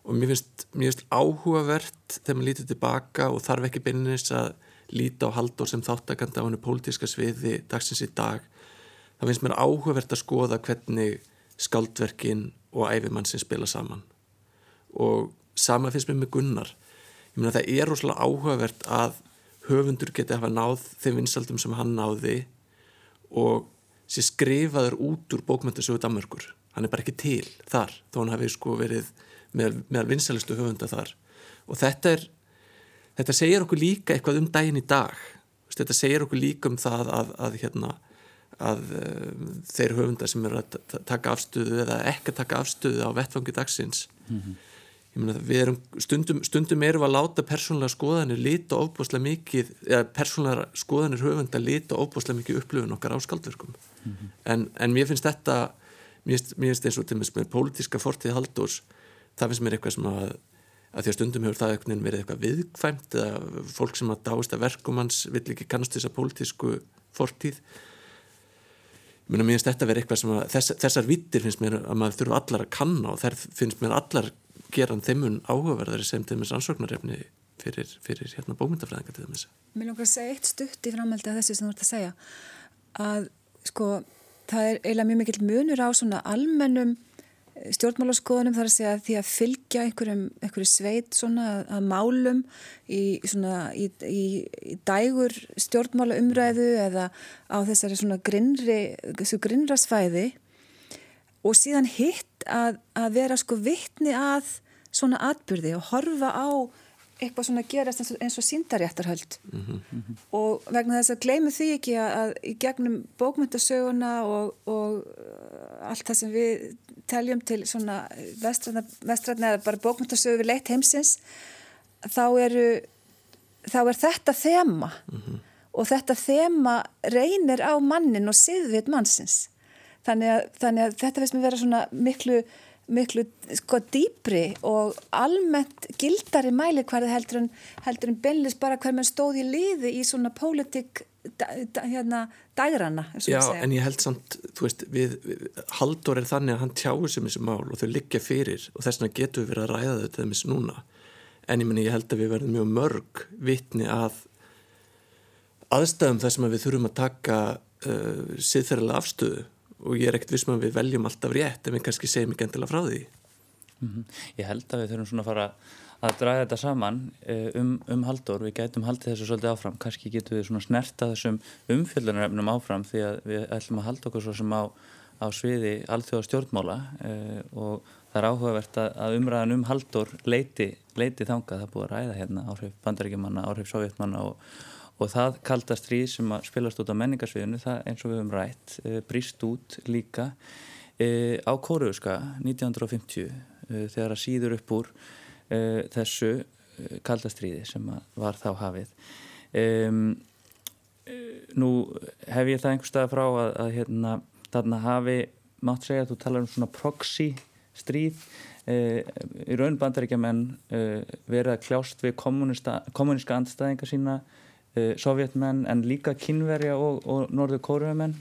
Og mér finnst, mér finnst áhugavert þegar maður lítið tilbaka og þarf ekki beinins að líta á haldur sem þáttakanda á hennu pólitíska sviði dagsins í dag þá finnst mér áhugavert að skoða hvernig skaldverkin og æfimann sem spila saman. Og sama finnst mér með Gunnar. Ég meina það er rosalega áhugavert að höfundur geti að hafa náð þeim vinsaldum sem hann náði og sé skrifaður út úr bókmyndasögu Danmörkur hann er bara ekki til þar þó hann hafi sko verið meðal, meðal vinsalistu höfunda þar. Og þetta er þetta segir okkur líka eitthvað um daginn í dag. Þetta segir okkur líka um það að, að, hérna, að um, þeir höfunda sem eru að taka afstöðu eða ekki að taka afstöðu á vettfangi dagsins mm -hmm. ég meina við erum stundum, stundum erum að láta persónulega skoðanir lita ofbúslega mikið eða persónulega skoðanir höfunda lita ofbúslega mikið upplöfun okkar á skaldverkum mm -hmm. en, en mér finnst þetta mér finnst eins og til með pólitíska fortið haldurs, það finnst mér eitthvað sem að, að því að stundum hefur það eitthvað verið eitthvað viðkvæmt eða fólk sem að dáist að verkum hans vill ekki kannast þessa pólitísku fortið mér finnst þetta verið eitthvað sem að þess, þessar vittir finnst mér að maður þurfa allar að kanna og þær finnst mér allar geran þeimun áhugaverðari sem þeim er ansvögnarefni fyrir, fyrir hérna bómyndafræðingar til þess Mér langar að segja eitt stutt í framhælti að þessu sem þú ert að segja. Að sko það er eiginlega mjög mikill munur á svona almennum stjórnmálaskoðunum þar að segja því að fylgja einhverjum, einhverju sveit svona að málum í, svona, í, í, í dægur stjórnmála umræðu eða á þessari svona grinnri, þessu grinnra svæði og síðan hitt að, að vera sko vittni að svona atbyrði og horfa á eitthvað svona gerast eins og, eins og síndaréttarhöld mm -hmm. og vegna þess að gleimu því ekki að, að í gegnum bókmyndasöguna og, og uh, allt það sem við teljum til svona vestræðna eða bara bókmyndasögu við leitt heimsins þá eru þá er þetta þema mm -hmm. og þetta þema reynir á mannin og siðvit mannsins þannig að, þannig að þetta veist mér vera svona miklu miklu sko dýpri og almennt gildari mæli hverði heldur en, heldur en beinlis bara hver mann stóð í liði í svona pólitík hérna dægrana Já en ég held samt þú veist við, við haldur er þannig að hann tjáur sem þessi mál og þau liggja fyrir og þess vegna getur við verið að ræða þetta þeim þessi núna. En ég menni ég held að við verðum mjög mörg vitni að aðstæðum þess að við þurfum að taka uh, siðferðilega afstöðu og ég er ekkert vissum að við veljum alltaf rétt en við kannski segjum ekki endilega frá því. Mm -hmm. Ég held að við þurfum svona að fara að draga þetta saman eh, um, um haldur, við gætum haldið þessu svolítið áfram, kannski getum við svona snerta þessum umfjöldunarefnum áfram því að við ætlum að halda okkur svo sem á, á sviði allþjóða stjórnmála eh, og það er áhugavert að, umræðan um haldur leiti, leiti þanga, það búið að ræða hérna áhrif bandaríkjumanna, áhrif sovjetmanna og og það kalda stríð sem spilast út á menningarsviðinu, það eins og við höfum rætt e, brist út líka e, á Kóruðuska 1950 e, þegar að síður upp úr e, þessu e, kalda stríði sem var þá hafið. E, nú hef ég það einhver stað frá að, að hérna, þarna hafi mátt segja að þú talar um svona proxy stríð í raun bandaríkjaman verið að kljást við kommuníska andstæðinga sína sovjetmenn en líka kynverja og, og norðu kóruumenn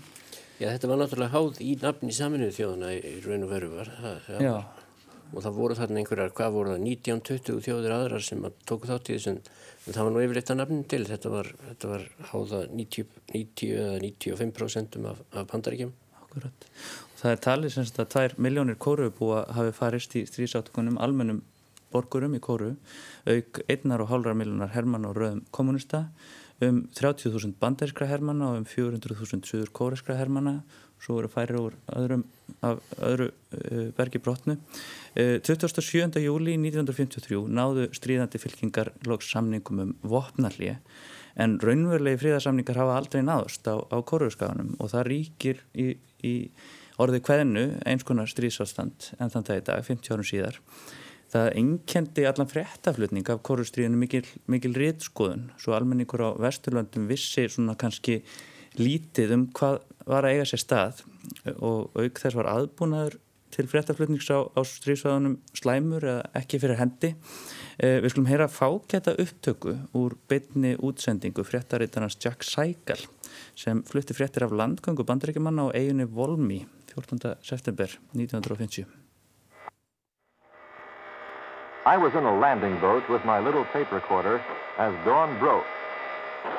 Já, þetta var náttúrulega háð í nafni saminuðu þjóðuna í raun og veru var það, og það voru þarna einhverjar, hvað voru það 19-20 þjóðir aðrar sem að tóku þátt í þessum, en það var nú yfirleitt að nafnin til. Þetta var, þetta var háða 90, 90 eða 95% af, af pandaríkjum Akkurat. Og það er talið semst að tvær miljónir kóruubúa hafi farist í strísátökunum almennum borgurum í kóru auk einnar og hálfra miljónar hermann og röðum kommunista um 30.000 banderskra hermanna og um 400.000 suður kóriskra hermanna svo eru færi úr öðrum, af öðru uh, bergi brotnu. Uh, 27. júli 1953 náðu stríðandi fylkingar loks samningum um vopnallið en raunverulegi fríðarsamningar hafa aldrei náðust á, á korurskaganum og það ríkir í, í orðið hvernu eins konar stríðsástand en þann dag í dag, 50 árum síðar. Það enkendi allan fréttaflutning af korurstríðinu mikil, mikil rétskoðun svo almenningur á Vesturlöndum vissi svona kannski lítið um hvað var að eiga sér stað og auk þess var aðbúnaður til fréttaflutnings á, á stríðsvæðunum slæmur eða ekki fyrir hendi. Eh, við skulum heyra fákjata upptöku úr bytni útsendingu fréttarítarnas Jack Seigel sem flutti fréttir af landgöngu bandaríkjumanna á eiginni Volmi 14. september 1950. I was in a landing boat with my little tape recorder as dawn broke.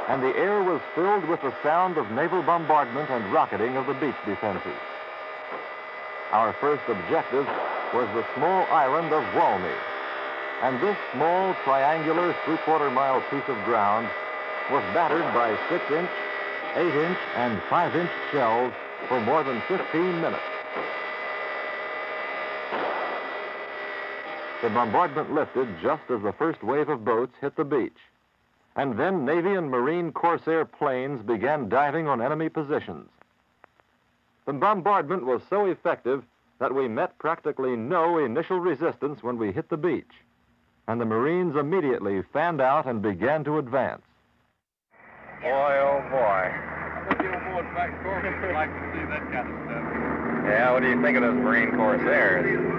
and the air was filled with the sound of naval bombardment and rocketing of the beach defenses. Our first objective was the small island of Walmy, and this small triangular three-quarter mile piece of ground was battered by 6-inch, 8-inch, and 5-inch shells for more than 15 minutes. The bombardment lifted just as the first wave of boats hit the beach. And then Navy and Marine Corsair planes began diving on enemy positions. The bombardment was so effective that we met practically no initial resistance when we hit the beach. And the Marines immediately fanned out and began to advance. Boy, oh boy. like to see that kind of stuff. Yeah, what do you think of those Marine Corsairs?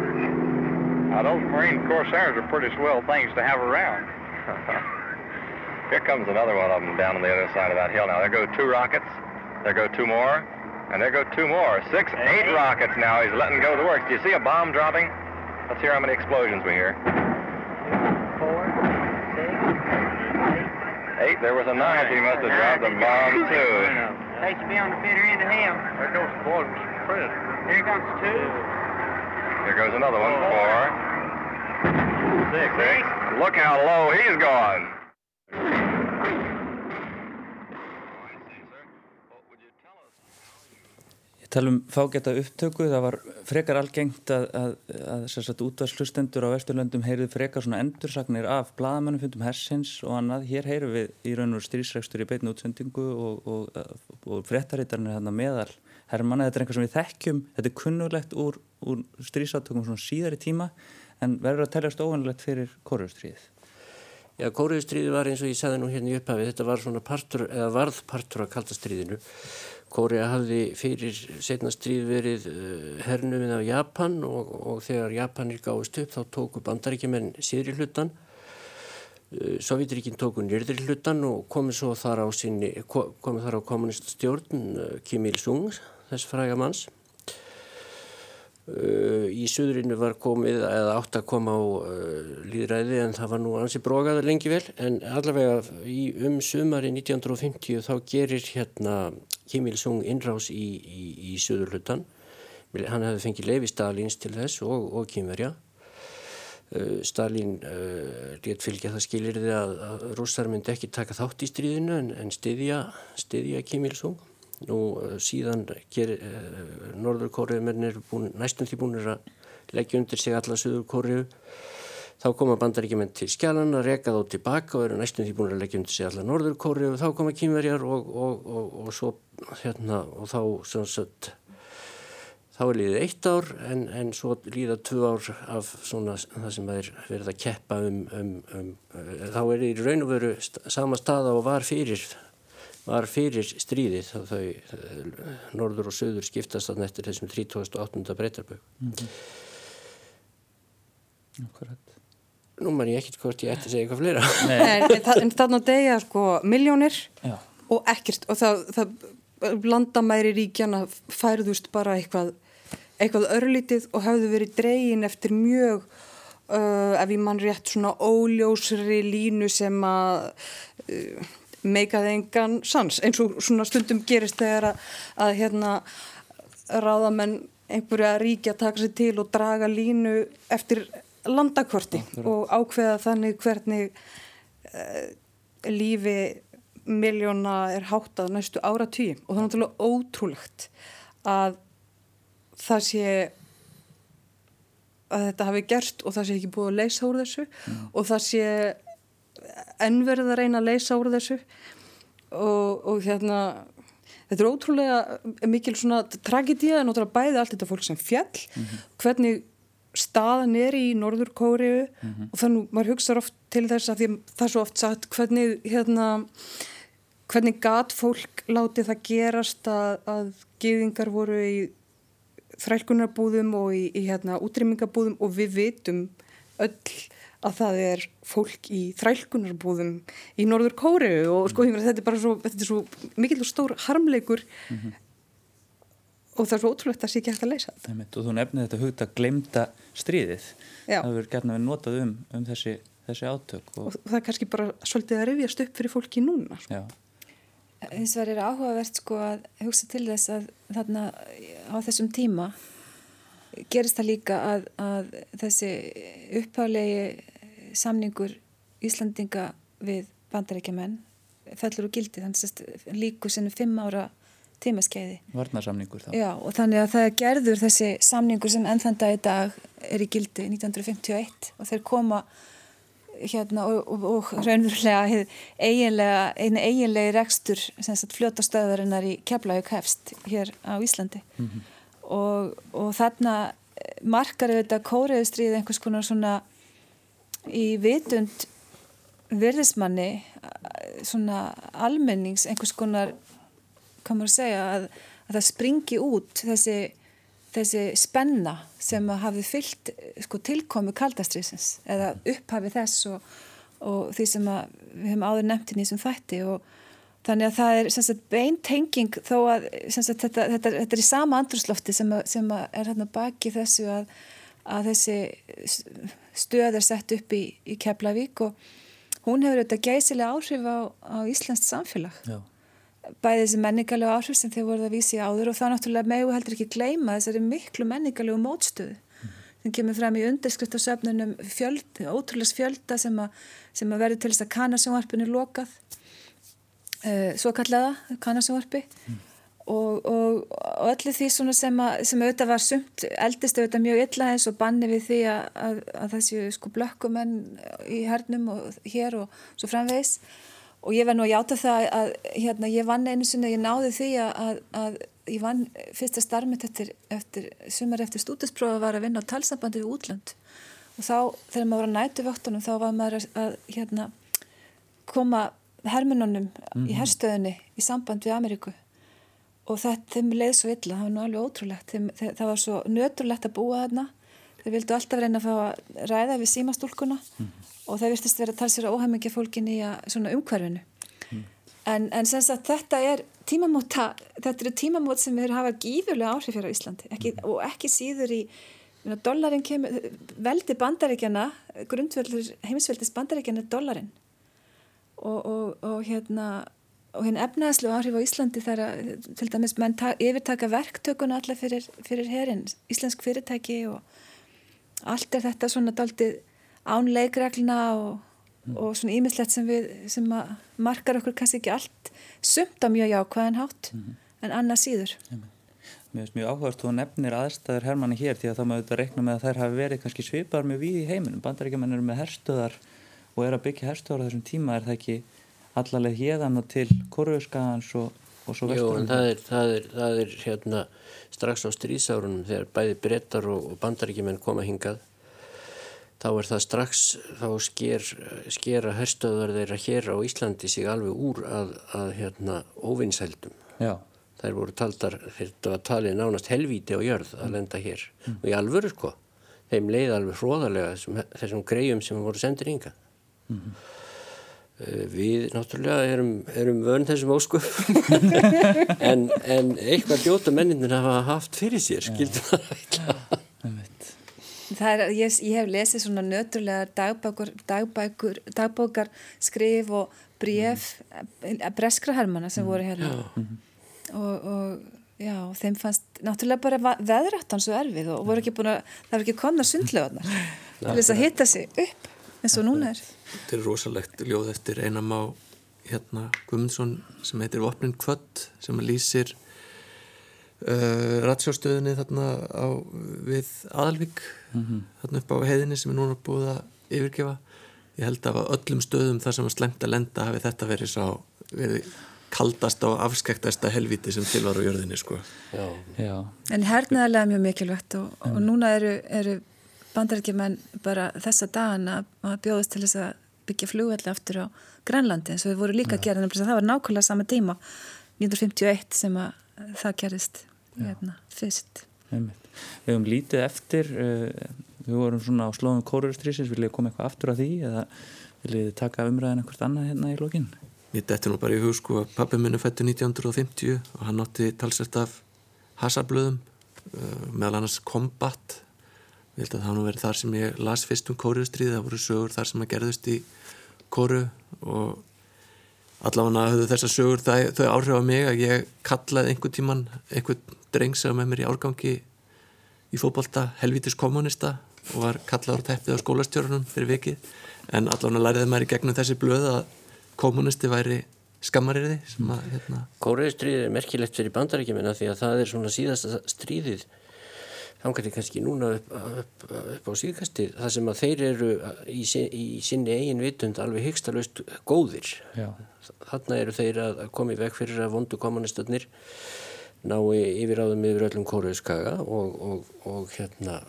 Now, those Marine Corsairs are pretty swell things to have around. Here comes another one of them down on the other side of that hill. Now, there go two rockets. There go two more. And there go two more. Six, eight rockets now. He's letting go of the works. Do you see a bomb dropping? Let's hear how many explosions we hear. Four, six, eight. Eight. There was a ninth. He must have dropped a bomb, too. They should be on the bitter end of him. There goes the boy with Fred. Here comes two. Here goes another one. Four. Six. Six. Look how low he's gone. Ég tala um fágeta upptöku, það var frekar algengt að, að, að, að útvarslustendur á Vesturlöndum heyrið frekar svona endursagnir af bladamannum fundum hersins og annað. Hér heyrum við í raun og strísregstur í beitnu útsendingu og, og, og fréttarítarnir hérna meðal herrmanna. Þetta er einhvað sem við þekkjum, þetta er kunnulegt úr, úr strísátökum svona síðari tíma en verður að teljast óvanlegt fyrir kóruðstríðið. Já, kóruðstríðið var eins og ég sagði nú hérna í upphafi, þetta var svona partur, eða varð partur af kaldastriðinu Kórea hafði fyrir setna stríð verið uh, hernuminn af Japan og, og þegar Japanir gáðist upp þá tóku bandaríkjumenn síðri hlutan uh, Sovjetríkinn tóku nýrðri hlutan og komið þar á, á kommuniststjórn uh, Kim Il-sung, þess fræga manns í suðrinu var komið eða átt að koma á líðræði en það var nú ansi brókaður lengi vel en allavega í, um sumari 1950 þá gerir hérna Kim Il-sung innrás í, í, í söðurlutan. Hann hefði fengið leifi Stalins til þess og, og Kimverja. Uh, Stalin létt fylgja það skilir þið að, rússar myndi ekki taka þátt í stríðinu en, en styðja Kim Il-sung. Nú uh, síðan Norður Kóriðumenn er búin, næstum því búin að leggja undir sig alla Suður Kóriðu þá koma bandaríkjumenn til skjálan að reka þá tilbaka og eru næstum því búin að leggja til sig alla norðurkóri og þá koma kýmverjar og, og, og, og svo hérna og þá sagt, þá er líðið eitt ár en, en svo líða tvö ár af svona það sem er verið að keppa um, um, um þá er í raun og veru sama staða og var fyrir var fyrir stríðið þá þau norður og söður skiptast þannig eftir þessum 38. breytarbög mm -hmm. Akkurat Nú man ég ekkert hvort ég ætti að segja eitthvað fleira. Nei, en, en þannig að degja sko miljónir og ekkert og það, það landamæri ríkjana færðust bara eitthvað, eitthvað örlítið og hafðu verið dregin eftir mjög, uh, ef ég mann rétt, svona óljósri línu sem að uh, meikaði engan sans eins og svona stundum gerist þegar að, að hérna ráðamenn einhverja ríkja taka sér til og draga línu eftir landakorti og ákveða þannig hvernig uh, lífi miljóna er háttað næstu ára tíu og það er náttúrulega ótrúlegt að það sé að þetta hafi gert og það sé ekki búið að leysa úr þessu mm. og það sé ennverð að reyna að leysa úr þessu og, og hérna þetta er ótrúlega mikil svona tragedía en ótrúlega bæði allt þetta fólk sem fjall mm -hmm. hvernig staðan er í Norður Kóriu mm -hmm. og þannig maður hugsaður oft til þess að því það er svo oft sagt hvernig hérna hvernig gat fólk látið það gerast að, að geðingar voru í þrælkunarbúðum og í, í hérna útrymmingabúðum og við vitum öll að það er fólk í þrælkunarbúðum í Norður Kóriu og sko mm. þetta er bara svo, þetta er svo mikill og stór harmleikur mm -hmm. og það er svo ótrúlegt að það sé ekki hægt að leysa þetta. Og þú nefnir þetta hugt að glemta stríðið Já. það verður gætna að vera notað um, um þessi, þessi átök og... og það er kannski bara svolítið að revjast upp fyrir fólki núna sko. Þess vegar er áhugavert sko að hugsa til þess að þarna á þessum tíma gerist það líka að, að þessi upphálegi samningur Íslandinga við bandarækjumenn fellur úr gildi þannig að líku sinu fimm ára tímaskeiði. Varnarsamningur þá. Já og þannig að það er gerður þessi samningur sem ennþann dag í dag er í gildi 1951 og þeir koma hérna og, og, og raunverulega eiginlega, einu eiginlegi rekstur fljótastöðarinnar í Keflavík hefst hér á Íslandi. Mm -hmm og, og þarna markar auðvitað kóriðustrið einhvers konar svona í vitund virðismanni svona almennings einhvers konar komur að segja að, að það springi út þessi, þessi spenna sem hafi fyllt sko, tilkomu kaldastriðsins eða upphafi þess og, og því sem við hefum áður nefnt í nýsum þætti og Þannig að það er sagt, beintenging þó að sagt, þetta, þetta, þetta er í sama andruslofti sem, að, sem að er hérna baki þessu að, að þessi stöð er sett upp í, í Keflavík og hún hefur auðvitað geysilega áhrif á, á Íslands samfélag. Já. Bæði þessi menningarlegu áhrif sem þeir voruð að vísi áður og þá náttúrulega megu heldur ekki gleyma þessari miklu menningarlegu mótstöðu sem kemur fram í undirskrift á fjöld, ótrúlega fjölda sem að, sem að verður til þess að kanasjónvarpinu lokað uh, svo kallaða, kannasjónvarpi. Mm. og, og, og öllu því sem, að, sem auðvitað var sumt eldist auðvitað mjög illa eins og banni við því að, að, að þessi sko blökkumenn í hernum og hér og svo framvegs og ég verð nú að játa það að hérna, ég vann einu sinni, ég náði því að ég vann fyrsta starmit eftir, eftir sumar eftir stúdinsprófa var að vinna á talsambandi við útland og þá þegar maður var að nætu vöktunum þá var maður að hérna, koma hermununum mm -hmm. í herstöðinni í samband við Ameríku og það, þeim leið svo illa, það var nú alveg ótrúlegt þeim, þeim, það var svo nöturlegt að búa þarna þeir vildu alltaf reyna að fá að ræða við símastúlkuna mm -hmm. og þeir viltist vera að tala sér óhæmingja fólkin í svona umhverfinu mm. en, en sem sagt þetta er tímamóta, þetta eru tímamót sem við hafa gífurlega áhrif fyrir á Íslandi ekki, mm. og ekki síður í Dollarin kemur, veldi bandaríkjana grundvöldur heimsveldis bandaríkjana er dollarin og, og, og hérna og hérna efnaðslu áhrif á Íslandi þar að til dæmis menn yfirtaka verktökuna alla fyrir, fyrir herin íslensk fyrirtæki og allt er þetta svona daldið ánleikregluna og, mm. og svona ímislegt sem við sem markar okkur kannski ekki allt sumt á mjög jákvæðan hátt mm -hmm. en annað síður mm. Mér finnst mjög áhugast og nefnir aðstæður hermanni hér því að þá maður auðvitað rekna með að þær hafi verið kannski svipar mjög við í heiminum bandaríkjaman eru með herstöðar og er að byggja herstöður á þessum tíma er það ekki allarlega hérðan og til korfuskagans og, og svo vestur Jó, en það? er, það er, það er hérna strax á strísárunum þegar bæði brettar og, og bandaríkjumenn koma hingað. Þá er það strax þá sker, skera herstöður þeirra hér á Íslandi sig alveg úr að, að hérna óvinnsældum Já. Þær voru taldar, þetta var talið nánast helvíti á jörð að lenda hér. Mm. og í alvöru sko, þeim leið alveg hróðarlega þessum, þessum greiðum sem voru sendir ynga Mm -hmm. Við náttúrulega erum, erum vönd þessum óskup en, en eitthvað djóta menninir hafa haft fyrir sér, skildur það. Það er, ég, ég hef lesið svona nöturlegar dagbækur, dagbækur, dagbókar, skrif og bref, mm. breskra hermana sem mm. voru hérna og, og Já, þeim fannst náttúrulega bara veðrættan svo erfið og voru ekki búin að, það var ekki komna sundlöðunar til þess að hitta sig upp eins og núna er. Þetta er rosalegt ljóð eftir einam á hérna Gumundsson sem heitir Vopnin Kvöld sem lýsir uh, ratsjóstöðinni þarna á, við Aðalvík mm -hmm. þarna upp á heiðinni sem er núna búið að yfirgefa. Ég held að á öllum stöðum þar sem var slemt að lenda hafi þetta verið svo verið kaldast á afskektasta helviti sem til var á jörðinni sko. Já. Já. En hernaðarlega mjög mikilvægt og, og núna eru, eru bandarækjumenn bara þessa dagana að bjóðast til þess að byggja flugvelli aftur á Grænlandi eins og við vorum líka að gera það var nákvæmlega sama tíma 1951 sem að það gerist hérna, fyrst. Einmitt. Við höfum lítið eftir uh, við vorum svona á slóðum kórurstrísins viljið koma eitthvað aftur á því eða viljið taka umræðin eitthvað annað hérna í lókinn Mér detti nú bara í hug sko að pappi minn er fættu 1950 og hann átti talsert af hasarblöðum uh, meðal annars Combat ég held að það nú verið þar sem ég las fyrst um kóruðustrið, það voru sögur þar sem að gerðust í kóru og allavega höfðu þessar sögur það, þau áhrif á mig að ég kallaði einhver tíman, einhver dreng sem með mér í árgangi í fókbalta helvítis kommunista og var kallaður teppið á skólastjórnum fyrir vikið. En allavega læriði maður í gegnum þessi blöð að kommunisti væri skammarriði hérna... Kóruðustrið er merkilegt fyrir bandarækjumina því að það er svona síðasta stríðið þannig kannski núna upp, upp, upp á síðkasti það sem að þeir eru í, í sinni eigin vitund alveg hygstalust góðir Já. þarna eru þeir að koma í veg fyrir að vondu kommunistarnir nái yfiráðum yfir öllum kóruðskaga og, og, og hérna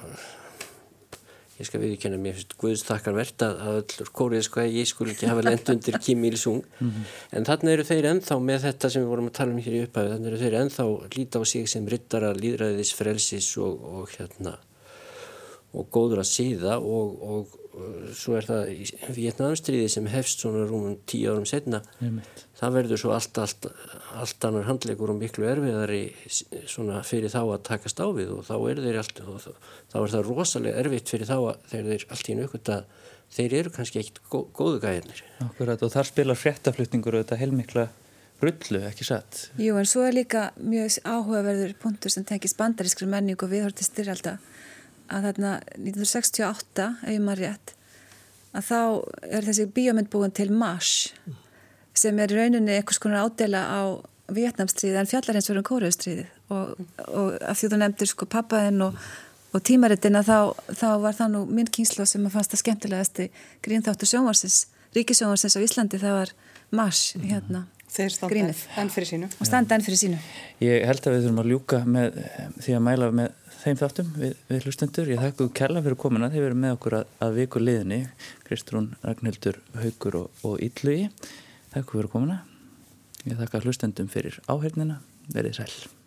ég skal viðkjöna mér fyrst Guðstakkarvert að, að öllur kórið sko að ég skul ekki hafa lend undir Kim Il-sung mm -hmm. en þannig eru þeir ennþá með þetta sem við vorum að tala um hér í upphæðu þannig eru þeir ennþá líta á sig sem rittara líðræðis, frelsis og, og hérna og góður að síða og, og svo er það í Vietnamstríði sem hefst svona rúmum tíu árum setna Nefnt. það verður svo allt, allt, allt annar handlegur og miklu erfiðari svona fyrir þá að takast á við og þá er þeir allt og þá er það rosalega erfitt fyrir þá að þeir eru allt í nökkut að þeir eru kannski ekkit gó, góðu gæðinir Akkurat og þar spilar fréttaflutningur og þetta heilmikla rullu, ekki satt? Jú en svo er líka mjög áhugaverður punktur sem tengis bandarískri menning og viðhortist styrjalda að þarna 1968 ef ég maður rétt að þá er þessi bíómynd búin til Mars sem er rauninni einhvers konar ádela á Vietnamstríði en fjallar hins verður um Kóruðstríði og, og af því þú nefndir sko pappaðinn og, og tímarittina þá, þá var það nú minn kynslu sem að fannst það skemmtilegasti grínþáttur sjónvarsins, ríkisjónvarsins á Íslandi það var Mars hérna Þeir standa enn fyrir sínu. Og standa enn fyrir sínu. Ég held að við þurfum að ljúka með því að mæla með þeim þáttum við, við hlustendur. Ég þakku kella fyrir komuna. Þeir verið með okkur að, að viku liðni Kristrún, Ragnhildur, Haugur og, og Yllugi. Þakku fyrir komuna. Ég þakka hlustendum fyrir áhengina. Verið sæl.